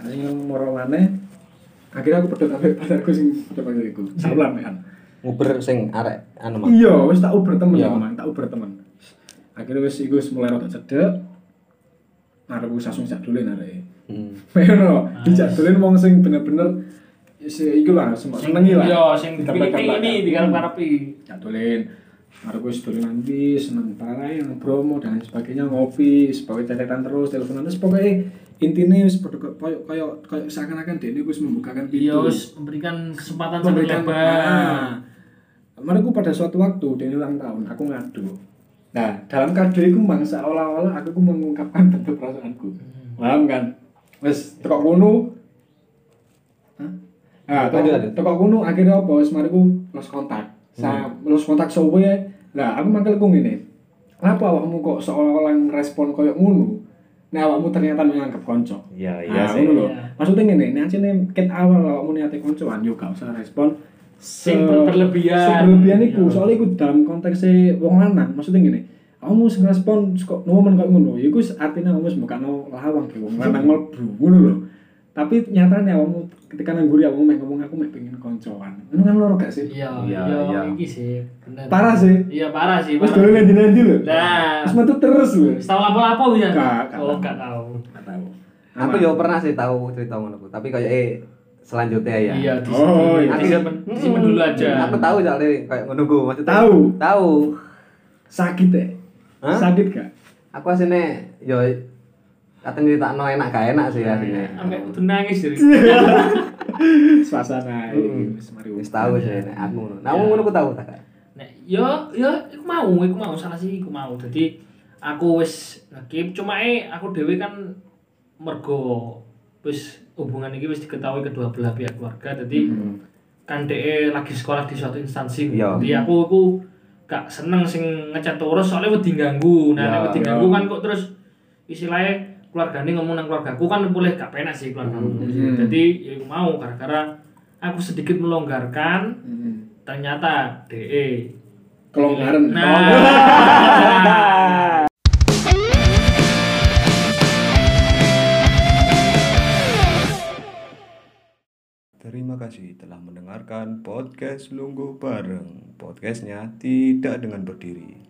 Speaker 1: Arek sing ngilang moro maneh. Akhirnya aku pedot ambek pacarku sing coba iku. Saulan kan.
Speaker 2: Nguber sing arek anu mah.
Speaker 1: Iya, wis tak uber temen ya, Mang. tak uber temen. Akhirnya wis iku wis mulai rada cedek. Arek wis langsung jak dolen arek.
Speaker 2: Hmm.
Speaker 1: Ngono, dijak dolen wong sing bener-bener iku lah, semua senengi lah.
Speaker 3: Iya, sing ini digarap-garapi.
Speaker 1: Jak dolen. Arek wis dolen nanti seneng parah yang promo dan sebagainya ngopi, sebagai cecetan terus, teleponan terus pokoknya intinya wis koyo koyo koyo seakan-akan dia wis membukakan pintu.
Speaker 3: Iya, memberikan kesempatan
Speaker 1: memberikan
Speaker 3: lebar.
Speaker 1: ah. Mereka pada suatu waktu dia ulang tahun, aku ngadu. Nah, dalam kado itu mang seolah-olah aku ku mengungkapkan bentuk perasaanku. Paham kan? Wes tekok. Hah? Nah, tekok kono akhirnya apa? Wes mariku lost kontak. Sa lost kontak sowe. Lah, aku mangkel ku ngene. Kenapa awakmu kok seolah-olah ngerespon koyo ngono? Nah, awakmu ternyata menganggap konco.
Speaker 2: Iya,
Speaker 1: Nah, ngono lho.
Speaker 3: Iya.
Speaker 1: Maksudnya ngene, nek acene ket awal awakmu niate koncoan yo gak usah respon
Speaker 3: Sing ber- berlebihan.
Speaker 1: Berlebihan iku,
Speaker 3: Iya.
Speaker 1: soalnya iku dalam konteks wong lanang, maksudnya ngene. kamu wis ngrespon kok momen kok ngono iku wis artinya kamu wis mbukano lawang ki wong lanang mlebu ngono lho tapi nyatanya kamu ketika nang guri kamu mek ngomong aku mek pengen koncoan ngono kan loro gak sih
Speaker 3: Iya,
Speaker 2: Iya,
Speaker 3: iya,
Speaker 2: iya.
Speaker 3: iki sih. Bener.
Speaker 1: parah sih
Speaker 3: Iya, parah sih.
Speaker 1: wis
Speaker 3: parah.
Speaker 1: dolen nanti-nanti lho
Speaker 3: Nah,
Speaker 1: wis metu terus lho
Speaker 3: wis tau lapo-lapo ya?
Speaker 1: Gak, gak
Speaker 3: Oh, gak tahu.
Speaker 1: Gak tahu
Speaker 2: Aku yo pernah sih tahu cerita ngono ku, tapi kayak eh selanjutnya ya.
Speaker 3: Iya, di
Speaker 1: Oh, iya.
Speaker 3: disimpen dulu aja.
Speaker 2: Aku tahu soalnya kayak ngono ku, maksudnya
Speaker 1: Tahu.
Speaker 2: Tahu.
Speaker 1: sakit ya
Speaker 2: Hah?
Speaker 1: sakit gak
Speaker 2: Aku asine yo kata nyeritakno enak gak enak sih asine.
Speaker 3: Sampai udah nangis jadi.
Speaker 1: suasana
Speaker 2: Mm.
Speaker 1: wis mari
Speaker 2: Wis tahu sih nek aku ngono. Nah, ngono ku tahu tak? Kak?
Speaker 3: Nek yo yo iku mau, iku mau salah sih iku mau. Jadi aku wis ngekip cuma eh aku dhewe kan mergo wis hubungan ini wis diketahui kedua belah pihak keluarga. Jadi kan DE lagi sekolah di suatu instansi.
Speaker 2: Iya.
Speaker 3: Jadi aku aku gak seneng sing ngecat terus soalnya wedi ganggu. Nah,
Speaker 2: Iya,
Speaker 3: nek wedi
Speaker 1: iya.
Speaker 3: ganggu kan kok terus istilahnya keluargane ngomong nang keluargaku kan boleh gak penak sih keluargaku.
Speaker 1: Hmm.
Speaker 3: Jadi ya iku mau gara-gara aku sedikit melonggarkan
Speaker 1: Mm.
Speaker 3: ternyata DE
Speaker 1: kelonggaran
Speaker 3: Nah.
Speaker 4: Terima kasih telah mendengarkan podcast Lungguh Bareng. Podcastnya tidak dengan berdiri.